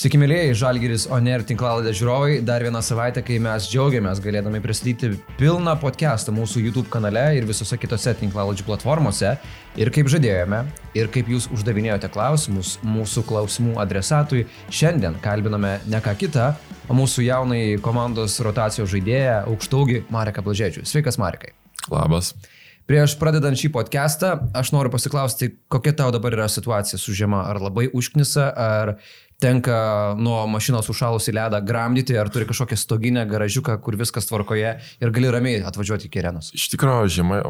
Sveiki, mėlyjei, Žalgiris Oner tinklaladė žiūrovai. Dar vieną savaitę, kai mes džiaugiamės galėdami pristatyti pilną podcastą mūsų YouTube kanale ir visose kitose tinklaladžių platformose. Ir kaip žadėjome, ir kaip jūs uždavinėjote klausimus mūsų klausimų adresatui, šiandien kalbiname ne ką kitą, o mūsų jaunai komandos rotacijos žaidėją, aukštaugį Mareką Blažėdžių. Sveikas, Marekai. Labas. Prieš pradedant šį podcastą, aš noriu pasiklausti, kokia tau dabar yra situacija su žiema. Ar labai užknisa, ar tenka nuo mašinos užšalusi ledą gramdyti, ar turi kažkokią stoginę garažiuką, kur viskas tvarkoje ir gali ramiai atvažiuoti iki arenos. Iš tikrųjų, žiema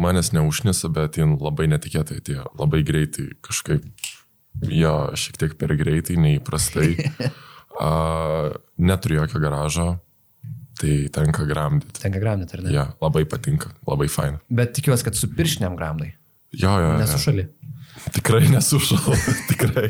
manęs neužnisa, bet jin labai netikėtai atėjo, labai greitai, kažkaip, jo, šiek tiek per greitai, neįprastai. A, neturiu jokio garažo, tai tenka gramdyti. Tenka gramdyti, ar ne? Ja, labai patinka, labai faina. Bet tikiuosi, kad su piršiniam gramdai. Jo, jo. Nesušali. Ja. Tikrai nesušalau, tikrai,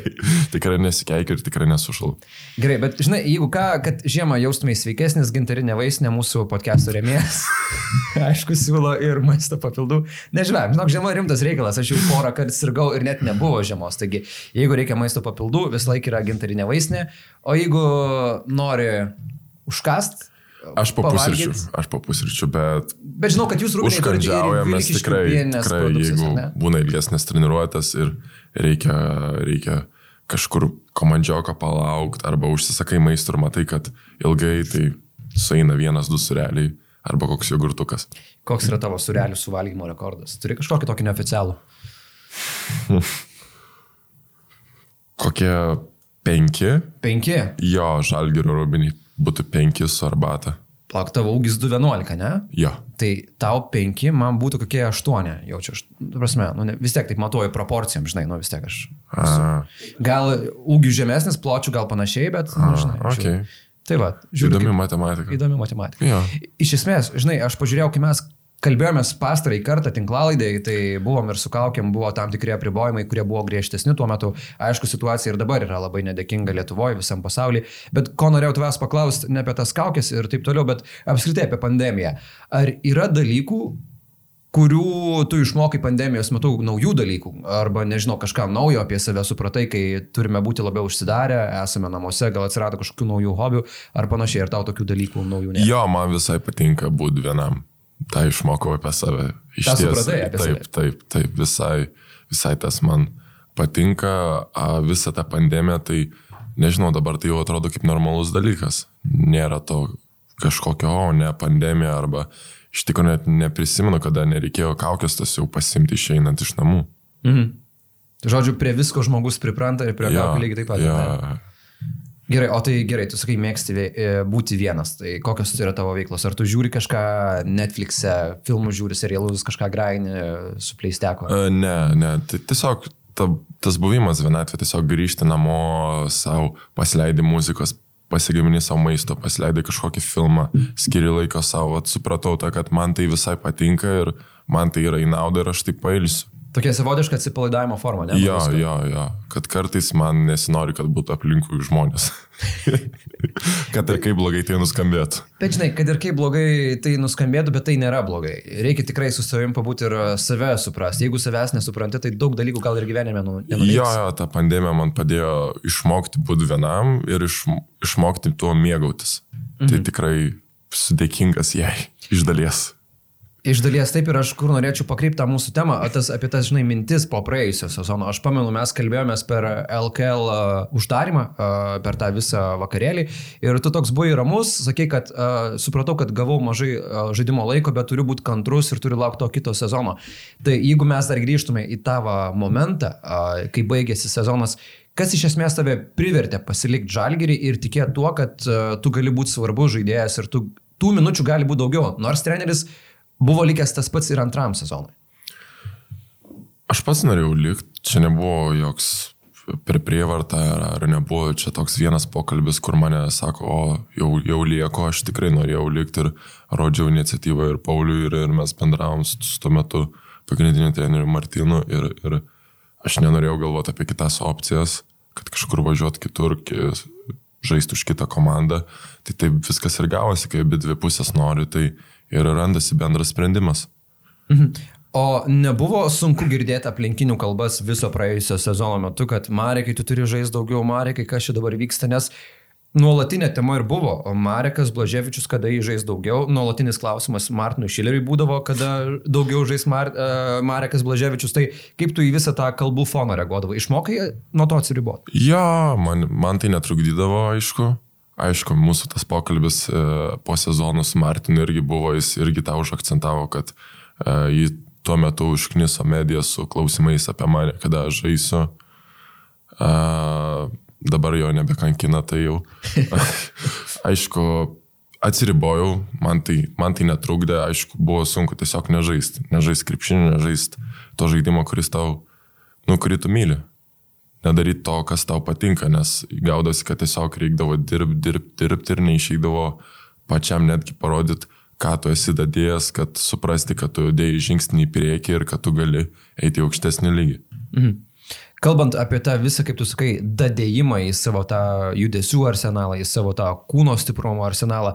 tikrai nesikeikiu ir tikrai nesušalau. Gerai, bet žinai, jeigu ką, kad žiemą jaustumai sveikesnis, gintarinė vaistinė mūsų podcast'o remėjas, aišku, siūlo ir maisto papildų. Nežinau, žinok, žiema rimtas reikalas, aš jau porą kartų sirgau ir net nebuvo žiemos, taigi jeigu reikia maisto papildų, vis laik yra gintarinė vaistinė, o jeigu nori užkast, Aš po pusryčių, aš po pusryčių, bet... Bet žinau, kad jūs rūpinatės. Užkandžiaujamės tikrai, tikrai jeigu būna ilgesnės treniruotės ir reikia, reikia kažkur komandžioką palaukti arba užsisakai maistą ir matai, kad ilgai tai sueina vienas, du sureliai arba koks jogurtukas. Koks yra tavo surelių suvalgymo rekordas? Turi kažkokį tokį neoficialų? Kokie penki? Penki? Jo, žalgerio rubiniai būtų 5 su arbata. Plauk, tavo ūgis 2,11, ne? Jo. Tai tau 5, man būtų kokie 8, jaučiu, aš, prasme, nu, ne, vis tiek taip matuoju proporcijom, žinai, nu vis tiek aš. Su, gal ūgių žemesnis, pločių gal panašiai, bet, nu, žinai. Okay. Žiūrėjau. Tai va, žiūriu. Įdomi kaip, matematika. Įdomi matematika. Jo. Iš esmės, žinai, aš pažiūrėjau, kai mes kalbėjomės pastarąjį kartą tinklalaidai, tai buvom ir su kaukiam, buvo tam tikrie apribojimai, kurie buvo griežtesni tuo metu. Aišku, situacija ir dabar yra labai nedėkinga Lietuvoje, visam pasaulyje. Bet ko norėjau tavęs paklausti, ne apie tas kaukės ir taip toliau, bet apskritai apie pandemiją. Ar yra dalykų, kurių tu išmokai pandemijos metu naujų dalykų, arba nežinau, kažką naujo apie save supratai, kai turime būti labiau užsidarę, esame namuose, gal atsirado kažkokių naujų hobių ar panašiai, ar tau tokių dalykų naujų nėra? Jo, man visai patinka būti vienam. Tai išmokau apie save. Iš tiesų, taip, taip, taip, taip, visai, visai tas man patinka, a, visa ta pandemija, tai nežinau, dabar tai jau atrodo kaip normalus dalykas. Nėra to kažkokio, o ne pandemija, arba iš tikrųjų net neprisimenu, kada nereikėjo kaukės tas jau pasimti išeinant iš namų. Mhm. Žodžiu, prie visko žmogus pripranta ir prie ja, kaukų lygiai taip pat. Ja. Ne? Gerai, o tai gerai, tu sakai, mėgsti būti vienas, tai kokios yra tavo veiklos? Ar tu žiūri kažką Netflix'e, filmų žiūri, serialus, kažką graini su pleisteko? Ne, ne, tai tiesiog ta, tas buvimas vienatvė, tiesiog grįžti namo savo, pasileidi muzikos, pasigamini savo maisto, pasileidai kažkokį filmą, skiri laiko savo, supratau tą, kad man tai visai patinka ir man tai yra į naudą ir aš tai pailsiu. Tokia savotiška atsipalaidavimo forma, ne? Jo, jo, jo. Kad kartais man nesinori, kad būtų aplinkui žmonės. kad ir kaip blogai tai nuskambėtų. Bet žinai, kad ir kaip blogai tai nuskambėtų, bet tai nėra blogai. Reikia tikrai su savim pabūti ir save suprasti. Jeigu savęs nesupranti, tai daug dalykų gal ir gyvenime nu, nenuvyks. Jo, jo, ta pandemija man padėjo išmokti būti vienam ir iš, išmokti tuo mėgautis. Tai mhm. Tai tikrai sudėkingas jai iš dalies. Iš dalies taip ir aš kur norėčiau pakreipti tą mūsų temą, tas, apie tas, žinai, mintis po praėjusio sezono. Aš pamenu, mes kalbėjomės per LKL uh, uždarimą, uh, per tą visą vakarėlį ir tu toks buvai ramus, sakai, kad uh, supratau, kad gavau mažai uh, žaidimo laiko, bet turiu būti kantrus ir turiu laukti to kito sezono. Tai jeigu mes dar grįžtume į tavo momentą, uh, kai baigėsi sezonas, kas iš esmės tave privertė pasilikti žalgerį ir tikėti tuo, kad uh, tu gali būti svarbus žaidėjas ir tu, tų minučių gali būti daugiau. Nors treneris buvo likęs tas pats ir antram sezonui. Aš pats norėjau likti, čia nebuvo joks per prievartą ar nebuvo čia toks vienas pokalbis, kur mane sako, o jau, jau lieko, aš tikrai norėjau likti ir rodžiau iniciatyvą ir Pauliui ir, ir mes bendravom su, su tuo metu pagrindiniu treneriu Martinu ir, ir aš nenorėjau galvoti apie kitas opcijas, kad kažkur važiuot kitur, žaisti už kitą komandą. Tai taip viskas ir gavosi, kai abi dvi pusės nori, tai ir randasi bendras sprendimas. Mhm. O nebuvo sunku girdėti aplinkinių kalbas viso praėjusio sezono metu, kad Marekai, tu turi žaisti daugiau, Marekai, kas čia dabar vyksta, nes nuolatinė tema ir buvo, o Marekas Blaževičius, kada jį žais daugiau, nuolatinis klausimas Martinui Šileriui būdavo, kada daugiau žais Mar uh, Marekas Blaževičius, tai kaip tu į visą tą kalbų foną reaguodavai, išmokai nuo to atsiriboti? Ja, man, man tai netrukdydavo, aišku. Aišku, mūsų tas pokalbis e, po sezono su Martinu irgi buvo, jis irgi tą užakcentavo, kad e, jį tuo metu užkniso medija su klausimais apie mane, kada aš žaisiu. A, dabar jo nebekankina, tai jau. aišku, atsiribojau, man tai, man tai netrukdė, aišku, buvo sunku tiesiog nežaisti. Nežaisti krepšinį, nežaisti to žaidimo, kuris tau, nu, kurį tu myli. Nedaryti to, kas tau patinka, nes gaudosi, kad tiesiog reikdavo dirbti, dirbti, dirbti ir neišeidavo pačiam netgi parodyti, ką tu esi dadėjęs, kad suprasti, kad tu dėjai žingsnį į priekį ir kad tu gali eiti į aukštesnį lygį. Mhm. Kalbant apie tą visą, kaip tu sakai, dadėjimą į savo tą judesių arsenalą, į savo tą kūno stiprumo arsenalą,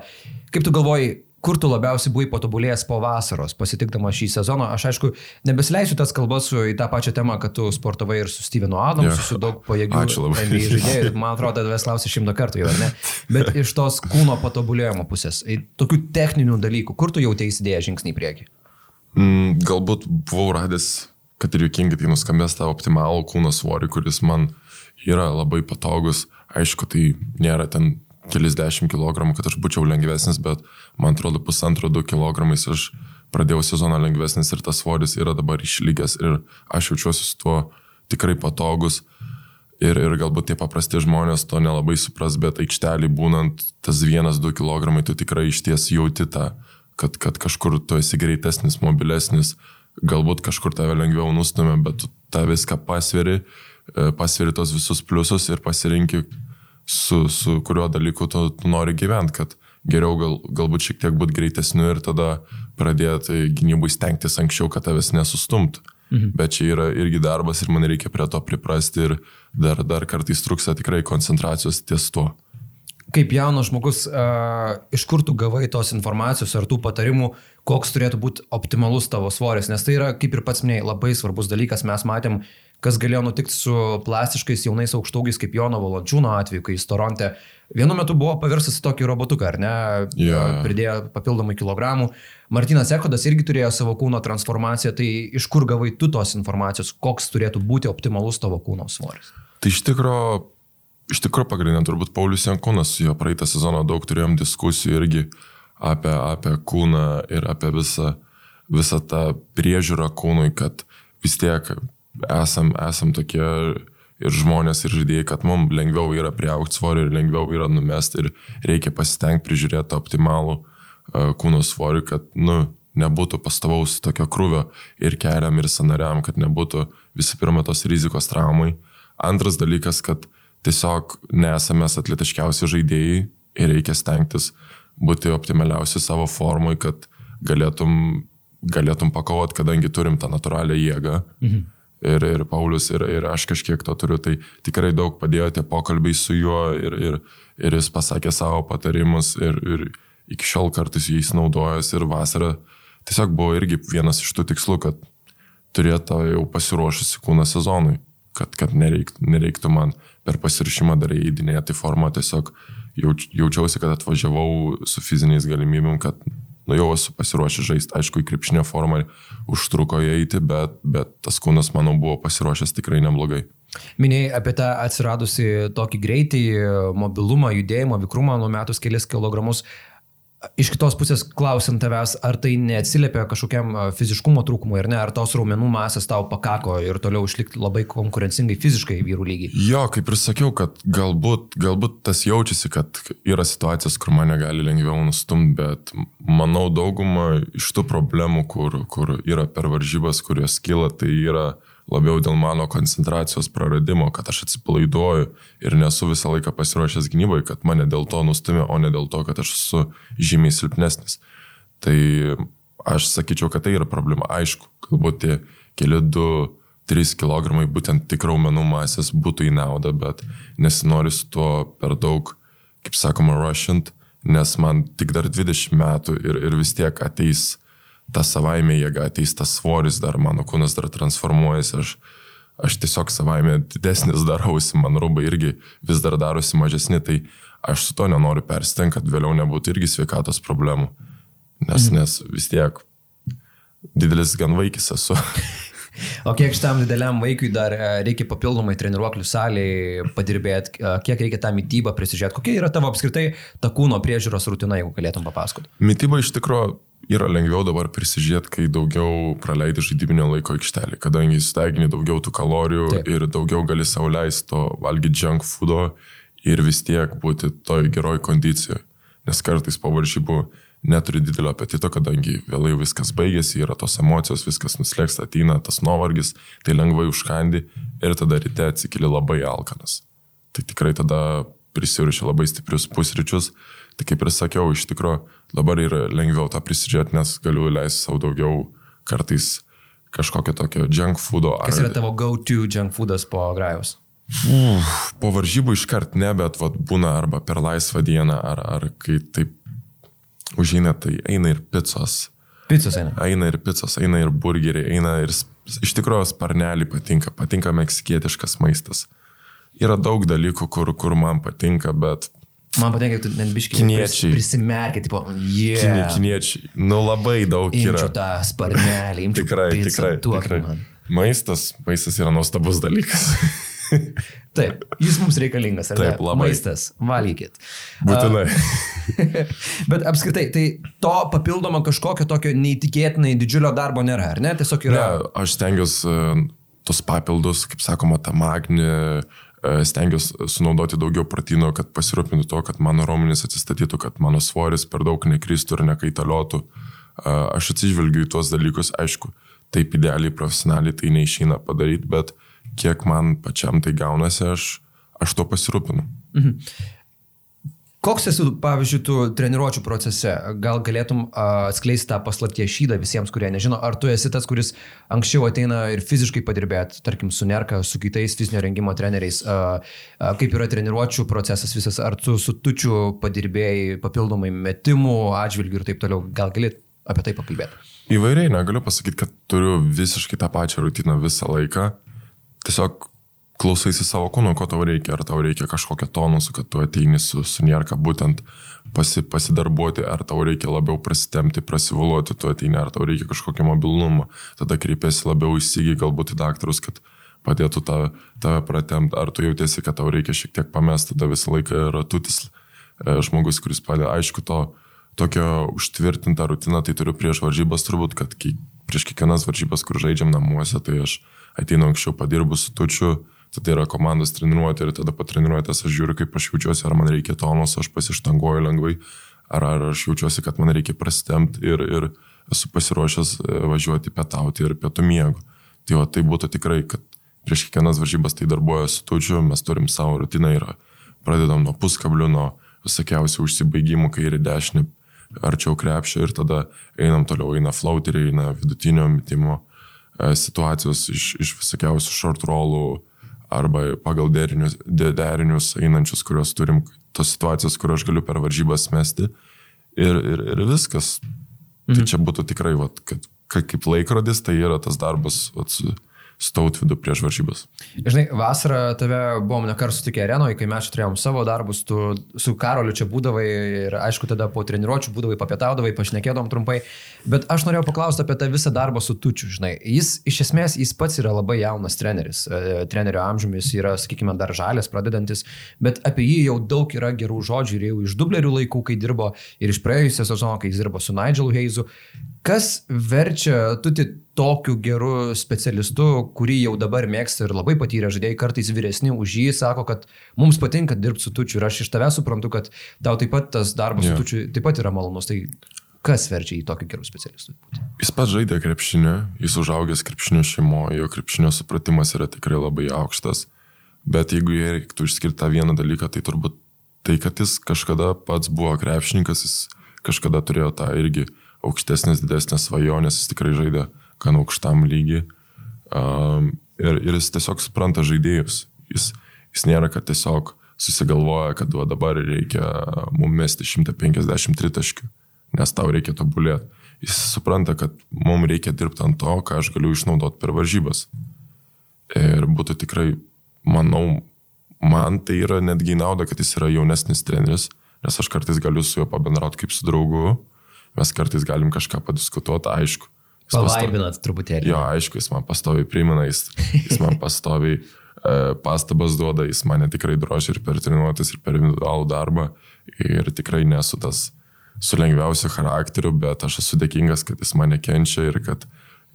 kaip tu galvoji, kur tu labiausiai buvai patobulėjęs po vasaros, pasitikdama šį sezoną. Aš aišku, nebesileisiu tas kalbas su į tą pačią temą, kad tu sportavai ir su Stevenu Adamsu, yeah. su daug pajėgių NBA žaidėjų. Man atrodo, tavęs klausi šimtą kartų jau, ne? Bet iš tos kūno patobulėjimo pusės, tokių techninių dalykų, kur tu jau teisėdėjai žingsnį į priekį? Mm, galbūt buvau radęs, kad ir juokingai tai nuskambės tą optimalų kūno svorį, kuris man yra labai patogus. Aišku, tai nėra ten kelis dešimt kilogramų, kad aš būčiau lengvesnis, bet man atrodo pusantro du kilogramais aš pradėjau sezoną lengvesnis ir tas svoris yra dabar išlygęs ir aš jaučiuosi su tuo tikrai patogus. Ir, ir galbūt tie paprasti žmonės to nelabai supras, bet aikštelį būnant tas vienas, du kilogramai, tu tikrai iš ties jauti tą, kad, kad kažkur tu esi greitesnis, mobilesnis, galbūt kažkur tave lengviau nustumė, bet tu tą viską pasveri, e, pasveri tos visus pliusus ir pasirinkti, su, su kuriuo dalyku tu, tu nori gyventi, kad geriau gal, galbūt šiek tiek būti greitesniu ir tada pradėti gynybui stengtis anksčiau, kad tavęs nesustumtų. Mhm. Bet čia yra irgi darbas ir man reikia prie to priprasti ir dar, dar kartais trūksta tikrai koncentracijos ties tuo. Kaip jaunas žmogus, uh, iš kur tu gavai tos informacijos ar tų patarimų, koks turėtų būti optimalus tavo svoris, nes tai yra, kaip ir pats minėjai, labai svarbus dalykas. Mes matėm uh, kas galėjo nutikti su plastiškais jaunais aukštaugiais kaip Jono Valančiūno atveju, kai jis Toronte vienu metu buvo pavirsas į tokį robotuką, ar ne? Yeah. Pridėjo papildomai kilogramų. Martinas Ekodas irgi turėjo savo kūno transformaciją, tai iš kur gavai tu tos informacijos, koks turėtų būti optimalus tavo kūno svoris? Tai iš tikrųjų, iš tikrųjų pagrindinė turbūt Paulius Jankūnas, jo praeitą sezoną daug turėjom diskusijų irgi apie, apie kūną ir apie visą, visą tą priežiūrą kūnui, kad vis tiek esam, esam tokie ir žmonės, ir žaidėjai, kad mums lengviau yra prieaukti svorį ir lengviau yra numesti ir reikia pasitengti prižiūrėti optimalų uh, kūno svorį, kad nu, nebūtų pastovaus tokio krūvio ir keliam, ir sanariam, kad nebūtų visų pirma tos rizikos traumai. Antras dalykas, kad tiesiog nesame atletiškiausi žaidėjai ir reikia stengtis būti optimaliausi savo formui, kad galėtum, galėtum pakovoti, kadangi turim tą natūralią jėgą. Mhm ir, ir Paulius, ir, ir aš kažkiek to turiu, tai tikrai daug padėjo tie pokalbiai su juo ir, ir, ir jis pasakė savo patarimus ir, ir iki šiol kartais jais naudojasi ir vasarą tiesiog buvo irgi vienas iš tų tikslų, kad turėtų jau pasiruošusi kūną sezonui, kad, kad nereiktų, nereiktų man per pasirišimą dar įdinėti formą, tiesiog jauč, jaučiausi, kad atvažiavau su fiziniais galimybėm, kad nu jau esu pasiruošęs žaisti, aišku, į krepšinio formą užtruko įeiti, bet, bet tas kūnas, manau, buvo pasiruošęs tikrai neblogai. Minėjai apie tą atsiradusi tokį greitį, mobilumą, judėjimą, vikrumą, numetus kelias kilogramus. Iš kitos pusės klausim tavęs, ar tai neatsiliepia kažkokiam fiziškumo trūkumui ir ne, ar tos raumenų masės tau pakako ir toliau išlikti labai konkurencingai fiziškai vyrų lygiai? Jo, kaip ir sakiau, kad galbūt, galbūt tas jaučiasi, kad yra situacijos, kur mane gali lengviau nustumti, bet manau dauguma iš tų problemų, kur, kur yra per varžybas, kurios kyla, tai yra labiau dėl mano koncentracijos praradimo, kad aš atsipalaiduoju ir nesu visą laiką pasiruošęs gynybai, kad mane dėl to nustumė, o ne dėl to, kad aš esu žymiai silpnesnis. Tai aš sakyčiau, kad tai yra problema. Aišku, galbūt tie keli du 3 kg būtent tik raumenų masės būtų į naudą, bet nesinori su tuo per daug, kaip sakoma, rushint, nes man tik dar 20 metų ir, ir vis tiek ateis ta savaime jėga ateis tas svoris, dar mano kūnas dar transformuojasi, aš, aš tiesiog savaime didesnis darausi, man rūbai irgi vis dar darosi mažesni, tai aš su to nenoriu persistengti, kad vėliau nebūtų irgi sveikatos problemų. Nes, mhm. nes vis tiek didelis gan vaikis esu. O kiek šitam dideliam vaikui dar e, reikia papildomai treniruoklių salėje padirbėti, e, kiek reikia tą mytybą prisižiūrėti, kokia yra tavo apskritai ta kūno priežiūros rutina, jeigu galėtum papasakoti? Mytyba iš tikrųjų yra lengviau dabar prisižiūrėti, kai daugiau praleidi žaidybinio laiko aikštelį, kadangi įsteigini daugiau tų kalorijų Taip. ir daugiau gali sauliaisti to valgyti junk foodo ir vis tiek būti toj geroj kondicijoje. Nes kartais po varžybų neturi didelio apetito, kadangi vėlai viskas baigėsi, yra tos emocijos, viskas nuslėgsta, ateina tas nuovargis, tai lengvai užkandi ir tada ryte atsikeli labai alkanas. Tai tikrai tada prisirišia labai stiprius pusryčius. Tai kaip ir sakiau, iš tikrųjų dabar yra lengviau tą prisidėti, nes galiu leisti savo daugiau kartais kažkokio tokio junk foodo. Kas yra tavo go-to junk foodas po grajus? Uf, po varžybų iškart ne, bet vat, būna arba per laisvą dieną, ar, ar kai taip užeina, tai eina ir picos. Picos eina. Eina ir picos, eina ir burgeriai, eina ir iš tikrųjų sparnelį patinka, patinka meksikietiškas maistas. Yra daug dalykų, kur, kur man patinka, bet Man patinka, kad net biškiai kiniečiai. Prisimerkia, tipo, yeah. Kini, kiniečiai. Nu labai daug imčiau yra. tą sparnelį, imčiau Tikrai, pizzą, tikrai, tikrai. man. Maistas, maistas yra nuostabus dalykas. Taip, jis mums reikalingas, ar Taip, ne? labai. Maistas, valgykit. Būtinai. Bet apskritai, tai to papildomo kažkokio tokio neįtikėtinai didžiulio darbo nėra, ar ne? Tiesiog yra... Ne, aš stengiuosi e, tos papildus, kaip sakoma, tą magnį, e, stengiuosi sunaudoti daugiau pratino, kad pasirūpintų to, kad mano raumenys atsistatytų, kad mano svoris per daug nekristų ir nekaitaliotų. Aš atsižvelgiu į tuos dalykus, aišku, taip idealiai, profesionaliai tai neišeina padaryti, bet kiek man pačiam tai gaunasi, aš, aš to pasirūpinu. Koks esi, pavyzdžiui, tu treniruočio procese? Gal galėtum atskleisti tą paslapties šydą visiems, kurie nežino, ar tu esi tas, kuris anksčiau ateina ir fiziškai padirbėti, tarkim, su Nerka, su kitais fizinio rengimo treneriais, kaip yra treniruočio procesas visas, ar tu su tučiu padirbėjai papildomai metimų atžvilgių ir taip toliau, gal galėt apie tai pakalbėti? Įvairiai, negaliu pasakyti, kad turiu visiškai tą pačią rutiną visą laiką. Tiesiog klausaisi savo kūno, ko tau reikia, ar tau reikia kažkokio tonusų, kad tu ateini su, su nierka būtent pasi, pasidarbuoti, ar tau reikia labiau prasitemti, prasivuluoti, tu ateini, ar tau reikia kažkokio mobilumo, tada kreipiasi labiau įsigiai galbūt į daktarus, kad padėtų tą, tave pratemti, ar tu jautiesi, kad tau reikia šiek tiek pamesti, tada visą laiką yra tutis e, žmogus, kuris padeda, aišku, to tokio užtvirtintą rutiną, tai turiu prieš varžybas turbūt, kad prieš kiekvienas varžybas, kur žaidžiam namuose, tai aš ateinu anksčiau, padirbu su tučiu, tada yra komandos treniruoti ir tada po treniruotės aš žiūriu, kaip aš jaučiuosi, ar man reikia tonos, aš pasištanguoju lengvai, ar, ar aš jaučiuosi, kad man reikia prasitemti ir, ir esu pasiruošęs e, važiuoti pietauti ir pietų miego. Tai va, tai būtų tikrai, kad prieš kiekvienas varžybas tai darbuoja su tučiu, mes turim savo rutiną ir pradedam nuo puskablių, nuo visokiausių užsibaigimų kairį dešinį arčiau krepšio ir tada einam toliau, eina flauteriai, eina vidutinio mitimo situacijos iš, iš visokiausių short rollų, arba pagal derinius, de- derinius einančius, kuriuos turim, tos situacijos, kur aš galiu per varžybas mesti. Ir, ir, ir viskas. Mhm. Tai čia būtų tikrai, vat, kad, kad kaip laikrodis, tai yra tas darbas vat, su, su tautvidu prieš varžybas. Žinai, vasarą tave buvom nekar sutikę arenoje, kai mes turėjom savo darbus, tu su Karoliu čia būdavai ir aišku, tada po treniruočio būdavai, papietaudavai, pašnekėdom trumpai, bet aš norėjau paklausti apie tą visą darbą su tučiu, žinai. Jis iš esmės, jis pats yra labai jaunas treneris, e, trenerio amžiumis yra, sakykime, dar žalės pradedantis, bet apie jį jau daug yra gerų žodžių ir jau iš dublerių laikų, kai dirbo ir iš praėjusio sezono, kai jis dirbo su Nigelu Heizu. Kas verčia tuti tokiu geru specialistu, kurį jau dabar mėgsta ir labai patyrę žaidėjai, kartais vyresni už jį, sako, kad mums patinka dirbti su tučiu ir aš iš tavęs suprantu, kad tau taip pat tas darbas Jo. su tučiu taip pat yra malonus. Tai kas verčia į tokį gerų specialistų? būti? Jis pats žaidė krepšinį, jis užaugęs krepšinio šeimoje, jo krepšinio supratimas yra tikrai labai aukštas. Bet jeigu jie reiktų išskirti tą vieną dalyką, tai turbūt tai, kad jis kažkada pats buvo krepšininkas, jis kažkada turėjo tą irgi aukštesnės, didesnės svajonės, jis tikrai žaidė gan aukštam lygiai. Um, ir, ir jis tiesiog supranta žaidėjus. Jis, jis nėra, kad tiesiog susigalvoja, kad va, dabar reikia mum mesti 153 taškių, nes tau reikia tobulėti. jis supranta, kad mums reikia dirbti ant to, ką aš galiu išnaudoti per varžybas. Ir būtų tikrai, manau, man tai yra netgi nauda, kad jis yra jaunesnis treneris, nes aš kartais galiu su juo pabendrauti kaip su draugu, mes kartais galim kažką padiskutuoti, aišku. Palaibinat truputėlį. Jo, aišku, jis man pastoviai primena, jis, jis man pastoviai uh, pastabas duoda, jis mane tikrai drožia ir per treniruotis, ir per individualų darbą. Ir tikrai nesu tas su lengviausiu charakteriu, bet aš esu dėkingas, kad jis mane kenčia ir kad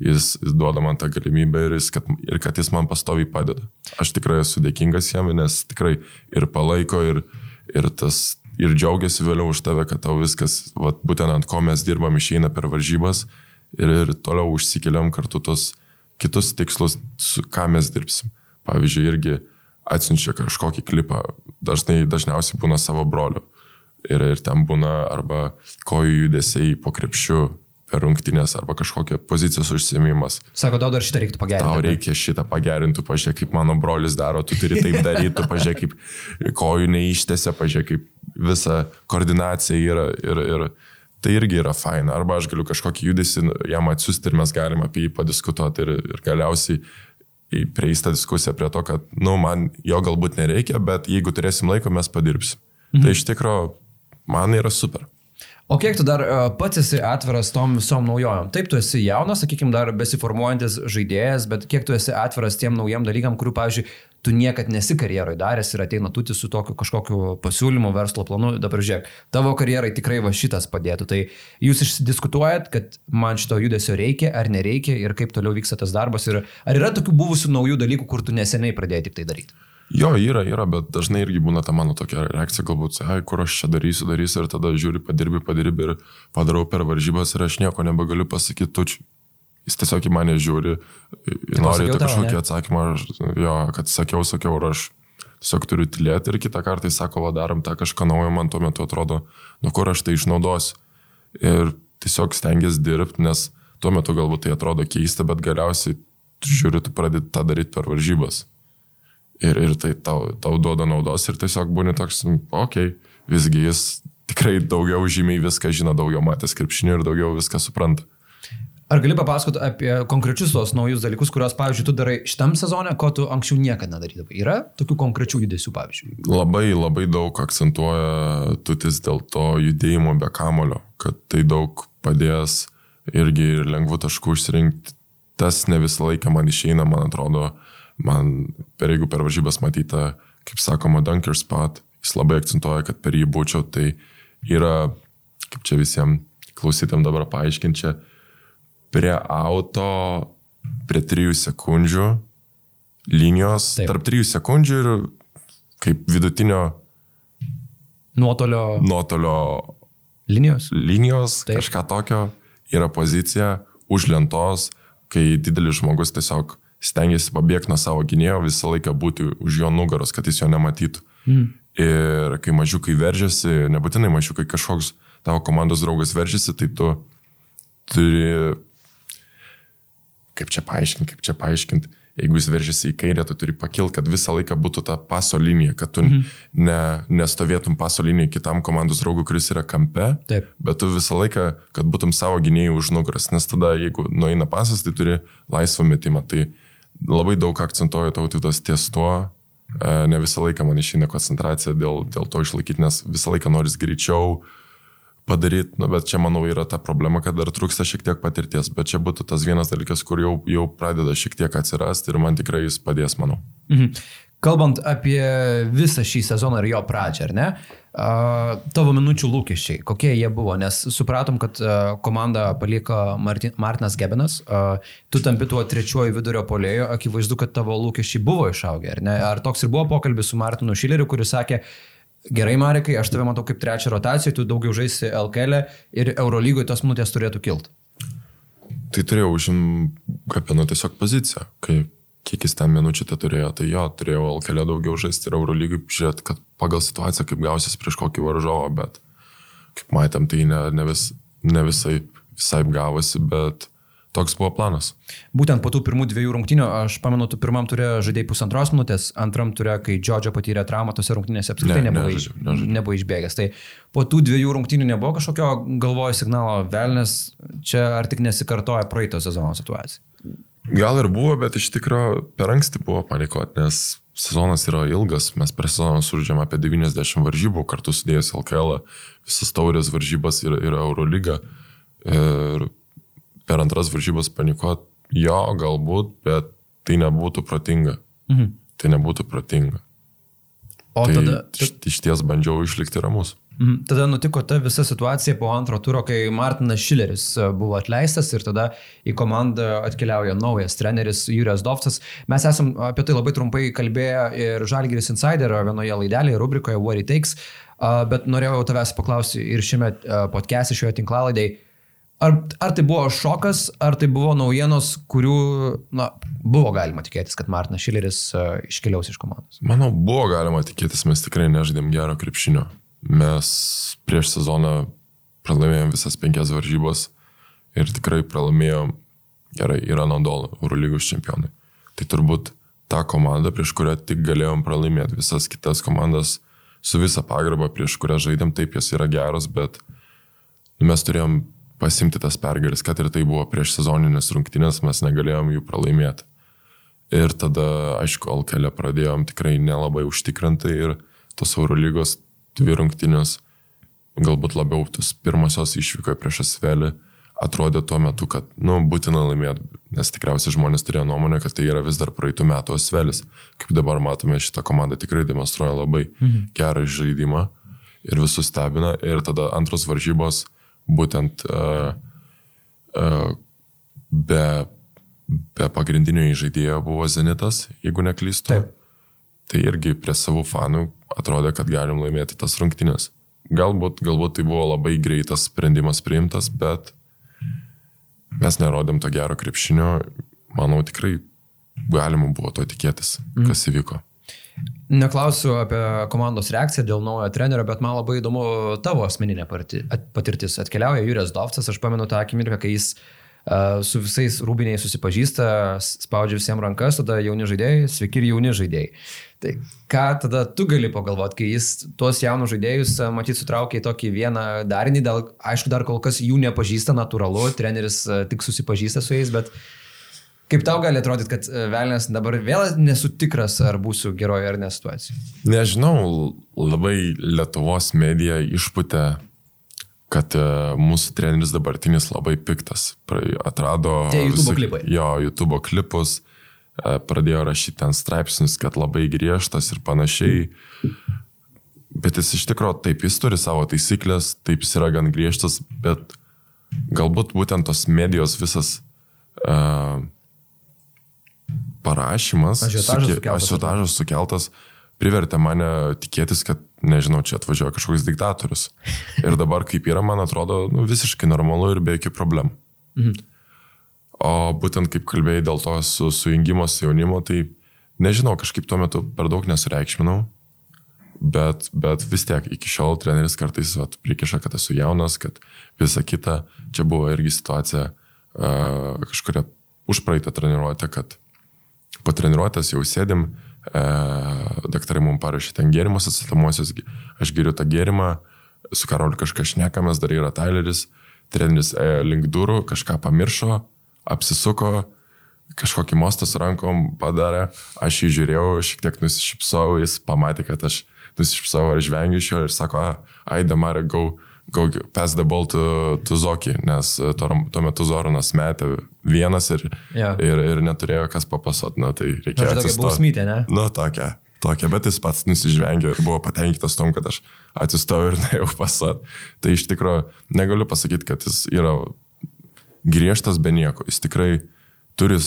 jis, jis duoda man tą galimybę ir, jis, kad, ir kad jis man pastoviai padeda. Aš tikrai esu dėkingas jam, nes tikrai ir palaiko, ir, ir, tas, ir džiaugiasi vėliau už tave, kad tau viskas, vat, būtent ant ko mes dirbam, išeina per varžybas ir, ir toliau užsikeliam kartu tos kitus tikslus, su ką mes dirbsim. Pavyzdžiui, irgi atsiunčia kažkokį klipą, dažnai, dažniausiai būna savo broliu ir, ir ten būna arba kojų judesiai po krepšiu per rungtynės arba kažkokia pozicijos užsiemimas. Sako, tau dar šitą reiktų pagerinti. Tau reikia šitą pagerinti, pažiūrėk, kaip mano brolis daro, tu turi taip daryti, pažiūrėk, kaip kojų neištėse, pažiūrėk, kaip visa koordinacija yra ir, ir tai irgi yra faina. Arba aš galiu kažkokį judesį jam atsiųsti ir mes galim apie jį padiskutuoti ir, ir galiausiai prieista diskusija prie to, kad, nu, man jo galbūt nereikia, bet jeigu turėsim laiko, mes padirbsim. Mhm. Tai iš tikrųjų man yra super. O kiek tu dar uh, pats esi atviras tom visom naujojom? Taip, tu esi jaunas, sakykime, dar besiformuojantis žaidėjas, bet kiek tu esi atviras tiem naujiem dalykam, kurių, pavyzdžiui, tu niekad nesi karjeroje daręs ir ateina tuti su tokiu kažkokiu pasiūlymu, verslo planu, dabar žiūrėk, tavo karjerai tikrai va šitas padėtų. Tai jūs išsidiskutuojat, kad man šito judesio reikia ar nereikia ir kaip toliau vyksta tas darbas ir ar yra tokių buvusių naujų dalykų, kur tu neseniai pradėjai tik tai daryti? Jo, yra, yra, bet dažnai irgi būna ta mano tokia reakcija, galbūt, ai, kur aš čia darysiu, darysiu ir tada žiūri, padirbi, padirbi ir padarau per varžybas ir aš nieko nebegaliu pasakyti tučiu. Jis tiesiog į mane žiūri, nori kažkokį atsakymą, jo, kad sakiau, sakiau, ir aš tiesiog turiu tylėti ir kitą kartą jis sako, va darom tą kažką naujo, man tuo metu atrodo, nu kur aš tai išnaudosiu. Ir tiesiog stengiasi dirbti, nes tuo metu galbūt tai atrodo keista, bet galiausiai žiūri, tu pradedi tą daryti per varžybas ir, ir tai tau, tau duoda naudos ir tiesiog būni toks, okei, okay, visgi jis tikrai daugiau žymiai viską žino, daugiau matęs krepšinių ir daugiau viską supranta. Ar gali papasakoti apie konkrečius tos naujus dalykus, kuriuos, pavyzdžiui, tu darai šitam sezone, ko tu anksčiau niekada nedarydavai? Yra tokių konkrečių judesių, pavyzdžiui? Labai, labai daug akcentuoja tutis dėl to judėjimo be kamulio, kad tai daug padės irgi ir lengvų taškų išsirinkti. Tas ne visą laiką man išeina, man atrodo, uh, man, per jeigu per varžybas matyta, kaip sakoma, dunker spot, jis labai akcentuoja, kad per jį būčiau, tai yra, kaip čia visiems klausytėm dabar paaiškinčia, prie auto, prie 3 sekundžių linijos, Taip. tarp 3 sekundžių ir kaip vidutinio nuotolio, nuotolio linijos, linijos kažką tokio, yra pozicija už lentos, kai didelis žmogus tiesiog stengiasi pabėgti nuo savo gynėjo, visą laiką būti už jo nugaros, kad jis jo nematytų. Mm. Ir kai mažiukai veržiasi, nebūtinai mažiukai kažkoks tavo komandos draugas veržiasi, tai tu turi, kaip čia paaiškinti, kaip čia paaiškinti, jeigu jis veržiasi į kairę, tu turi pakilti, kad visą laiką būtų ta paso linija, kad tu mhm. ne, nestovėtum paso linijai kitam komandos draugui, kuris yra kampe, Taip. bet tu visą laiką, kad būtum savo gynėjų už nugaras, nes tada jeigu nueina pasas, tai turi laisvą metimą. Tai labai daug akcentuoju tautitas ties tuo, e, ne visą laiką man išeina koncentracija dėl, dėl to išlaikyti, nes visą laiką noris greičiau padaryti, nu, bet čia manau yra ta problema, kad dar trūksta šiek tiek patirties, bet čia būtų tas vienas dalykas, kur jau, jau pradeda šiek tiek atsirasti ir man tikrai jis padės, manau. Mhm. Kalbant apie visą šį sezoną ir jo pradžią, ar ne? Uh, tavo minučių lūkesčiai, kokie jie buvo, nes supratom, kad komandą paliko Martin, Martinas Gebenas, tu tampi tuo trečiuoju vidurio polėjo, akivaizdu, kad tavo lūkesčiai buvo išaugę, ar ne? Ar toks ir buvo pokalbis su Martinu Šileriu, kuris sakė, gerai Marikai, aš tave matau kaip trečią rotaciją, tu daugiau žaisi LKL e ir Eurolygoje tos minutės turėtų kilti. Tai turėjau užim kapino tiesiog poziciją, kaip kiek jis ten minučių tai turėjo, tai jo, turėjau LKL daugiau žaisti ir Eurolygai žiūrėti, kad pagal situaciją kaip gausis prieš kokį varžovą, bet kaip matėm, tai ne, ne, vis, ne visai, visai gavosi, bet toks buvo planas. Būtent po tų pirmų dviejų rungtynių, aš pamenu, tu pirmam turėjo žaidėjai pusantros minutės, antram turėjo, kai Džodžio patyrė traumą tose rungtynėse, apskritai Ne, nebuvo, nežaidžiau, iš- nežaidžiau. nebuvo išbėgęs. Tai po tų dviejų rungtynių nebuvo kažkokio galvojo signalo, velnės, čia ar tik nesikartoja praeito sezono situacija. Gal ir buvo, bet iš tikrųjų per anksti buvo panikuoti, nes sezonas yra ilgas, mes per sezoną sužaidžiam apie 90 varžybų, kartu sudėjus LKL, visas taurės varžybas ir, ir Eurolyga. Ir per antras varžybas panikuoti, jo, galbūt, bet tai nebūtų protinga. Mhm. Tai nebūtų protinga. O tai tada, iš, iš ties bandžiau išlikti ramus. Mhm. Tada nutiko ta visa situacija po antro turo, kai Martinas Šileris e, buvo atleistas ir tada į komandą atkeliauja naujas treneris Jūrijas Dovcas. Mes esam apie tai labai trumpai kalbėję ir Žalgiris Insider vienoje laidelėje, rubrikoje What It Takes, a, bet norėjau tavęs paklausti ir šiame a, podcast'e, šioje tinklalaidėje. Ar, ar tai buvo šokas, ar tai buvo naujienos, kurių na, buvo galima tikėtis, kad Martinas Šileris iškeliaus iš komandos? Manau, buvo galima tikėtis, mes tikrai nežaidėm gero krepšinio. Mes prieš sezoną pralaimėjom visas penkias varžybas ir tikrai pralaimėjom, gerai, yra Nadol, Eurolygos čempionai. Tai turbūt ta komanda, prieš kurią tik galėjom pralaimėti, visas kitas komandas su visa pagarba, prieš kurią žaidėm, taip jos yra geros, bet nu, mes turėjom pasimti tas pergalės, kad ir tai buvo prieš sezoninės rungtynės, mes negalėjom jų pralaimėti. Ir tada, aišku, Alkelė pradėjom tikrai nelabai užtikrintai ir tos Eurolygos dvi rungtynės, galbūt labiau tos pirmosios išvyko prieš Asvelį, atrodė tuo metu, kad, nu, būtina laimėti, nes tikriausiai žmonės turėjo nuomonę, kad tai yra vis dar praeitų metų Asvelis. Kaip dabar matome, šitą komandą tikrai demonstruoja labai mhm. gerą žaidimą ir visus stebina. Ir tada antros varžybos būtent uh, uh, be, be pagrindinio įžaidėjo buvo Zenitas, jeigu neklystu. Taip. Tai irgi prie savų fanų atrodė, kad galim laimėti tas rungtynės. Galbūt, galbūt tai buvo labai greitas sprendimas priimtas, bet mes nerodėm to gero krepšinio. Manau, tikrai galima buvo to tikėtis, kas įvyko. Neklausiu apie komandos reakciją dėl naujo trenerio, bet man labai įdomu tavo asmeninė patirtis. Atkeliauja Jūrijas Dovcas, aš pamenu tą akimirką, kai jis uh, su visais rūbiniais susipažįsta, spaudžia visiems rankas, tada jauni žaidėjai, sveiki ir jauni žaidėjai. Tai ką tada tu gali pagalvoti, kai jis tuos jaunus žaidėjus, matyt, sutraukia į tokį vieną darinį, dėl, aišku, dar kol kas jų nepažįsta, natūralu, treneris tik susipažįsta su jais, bet kaip tau gali atrodyti, kad a, Velnes dabar vėl nesu tikras, ar būsiu geroje ar ne situacijoje? Nežinau, labai Lietuvos medija išputė, kad e, mūsų treneris dabartinis labai piktas. Atrado Tie YouTube klipai. Jo, YouTube klipus, e, pradėjo rašyti ten straipsnius, kad labai griežtas ir panašiai. Bet jis iš tikrųjų taip, jis turi savo taisyklės, taip jis yra gan griežtas, bet galbūt būtent tos medijos visas uh, parašymas, Ažiotažas suke- sukeltas. sukeltas, privertė mane tikėtis, kad, nežinau, čia atvažiuoja kažkoks diktatorius. Ir dabar kaip yra, man atrodo, nu, visiškai normalu ir be jokių problemų. Mhm. O būtent kaip kalbėjai dėl to su, sujungimo su jaunimu, tai nežinau, kažkaip tuo metu per daug nesureikšminau. Bet, bet vis tiek iki šiol treneris kartais vat, prikiša, kad esu jaunas, kad visa kita. Čia buvo irgi situacija uh, kažkuria užpraeitą treniruotę, kad po treniruotės jau sėdim, uh, daktarai mums parašė ten gėrimus atsitamuosius, aš geriu tą gėrimą, su Karoliu kažką šnekamės, dar yra Tyleris, treneris ėjo link durų, kažką pamiršo, apsisuko, kažkokį mostą su rankom padarė, aš jį žiūrėjau, šiek tiek nusišypsau, jis pamatė, kad aš nusišypsau ar žvengiu iš jo ir sako, ai, Damarė, go pass the ball to, to Zokį, nes tuo, tuo metu Zoronas metė vienas ir, Jo. ir, ir neturėjo kas papasot, na tai reikėjo Žodžiu, tokia bausmytė, ne? Nu, tokia, tokia, bet jis pats nusižvengė ir buvo patenkintas tom, kad aš atsistojau ir nuėjau pasat. Tai iš tikrųjų negaliu pasakyti, kad jis yra griežtas be nieko. Jis tikrai turi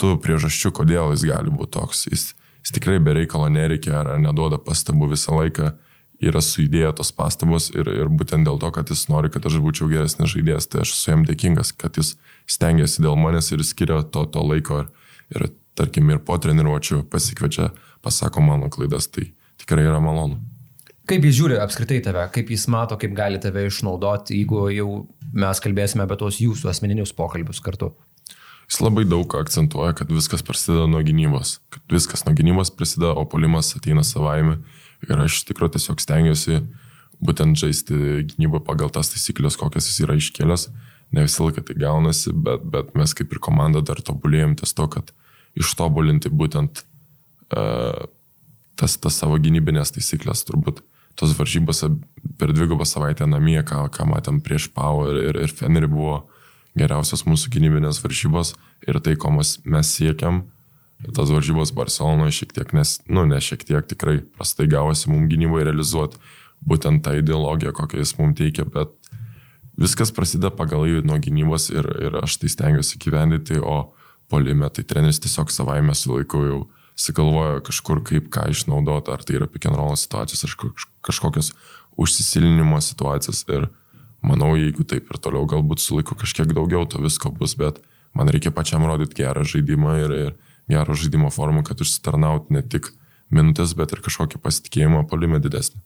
tų priežasčių, kodėl jis gali būti toks. Jis, jis tikrai be reikalo nereikia ar neduoda pastabų visą laiką. Yra suidėję tos pastabos ir, ir būtent dėl to, kad jis nori, kad aš būčiau geresnis žaidėjas, tai aš esu jam dėkingas, kad jis stengiasi dėl manęs ir skiria to, to laiko ir, ir, tarkim, ir po treniruočio pasikviečia, pasako mano klaidas, tai tikrai yra malonu. Kaip jis žiūri apskritai tave, kaip jis mato, kaip gali tave išnaudoti, jeigu jau mes kalbėsime apie tos jūsų asmeninius pokalbius kartu. Jis labai daug akcentuoja, kad viskas prasideda nuo gynybos, kad viskas nuo gynybos prasideda, o polimas ateina savaime. Ir aš iš tikrųjų tiesiog stengiuosi būtent žaisti gynybą pagal tas taisyklės, kokias jis yra iškėlęs. Ne visą laiką tai gaunasi, bet, bet mes kaip ir komanda dar tobulėjom ties to, kad ištobulinti būtent uh, tas, tas savo gynybinės taisyklės. Turbūt tos varžybos per dvigubą savaitę namie, ką, ką matėm prieš Pau ir, ir, ir Fenerį buvo geriausios mūsų gynybinės varžybos ir tai, ko mes, siekiam. Tas varžybos Barcelonoje šiek tiek, nes, nu, ne šiek tiek tikrai prastai gavosi mums gynybai realizuoti būtent tą ideologiją, kokią jis mums teikia, bet viskas prasideda pagal jį nuo gynybos ir, ir aš tai stengiuosi gyvendyti, o polime tai treneris tiesiog savaime su laiku jau sigalvoja kažkur kaip ką išnaudoti, ar tai yra roll situacijos, ar kažkokios užsisilinimo situacijos ir manau, jeigu taip ir toliau galbūt su laiku kažkiek daugiau to visko bus, bet man reikia pačiam rodyti gerą žaidimą ir, ir gerą žaidimo formą, kad užsitarnauti ne tik minutės, bet ir kažkokį pasitikėjimą polime didesnį.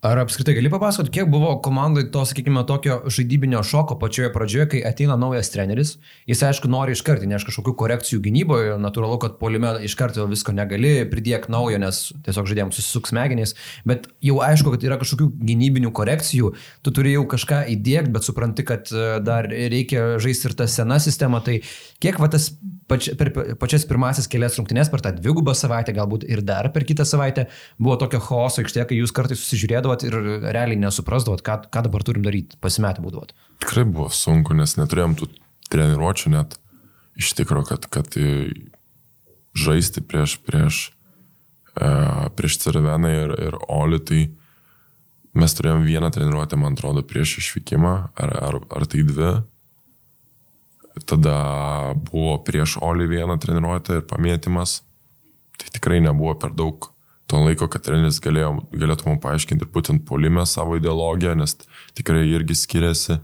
Ar apskritai gali papasakoti, kiek buvo komandai to, sakykime, tokio žaidybinio šoko pačioje pradžioje, kai ateina naujas treneris, jis aišku nori iš karto, neš kažkokių korekcijų gynyboje, natūralu, kad polime iš karto visko negali, pridėk naujo, nes tiesiog žaidėjams susisuks smegenys, bet jau aišku, kad yra kažkokių gynybinių korekcijų, tu turi jau kažką įdėkti, bet supranti, kad e, dar reikia žaisti ir tą seną sistemą, tai kiek va tas pač, per pačias pirmasis kelias rungtynės, per tą dvigubą savaitę, galbūt ir dar per kitą savaitę buvo tokio chaoso aikštėje, kai jūs kartais susižiūrėdavote sėdėdavot ir realiai nesuprasdavot, ką, ką dabar turim daryti, pasimetę būdavot? Tikrai buvo sunku, nes neturėjom tų treniruočių net iš tikrųjų, kad, kad žaisti prieš, prieš, uh, prieš Cerveną ir, ir Oli, tai mes turėjom vieną treniruotę, man atrodo, prieš išvykimą, ar, ar, ar tai dvi. Tada buvo prieš Oli vieną treniruotę ir pamėtymas. Tai tikrai nebuvo per daug to laiko, kad treneris galėjo, galėtų mums paaiškinti ir būtent polime savo ideologiją, nes tikrai irgi skiriasi,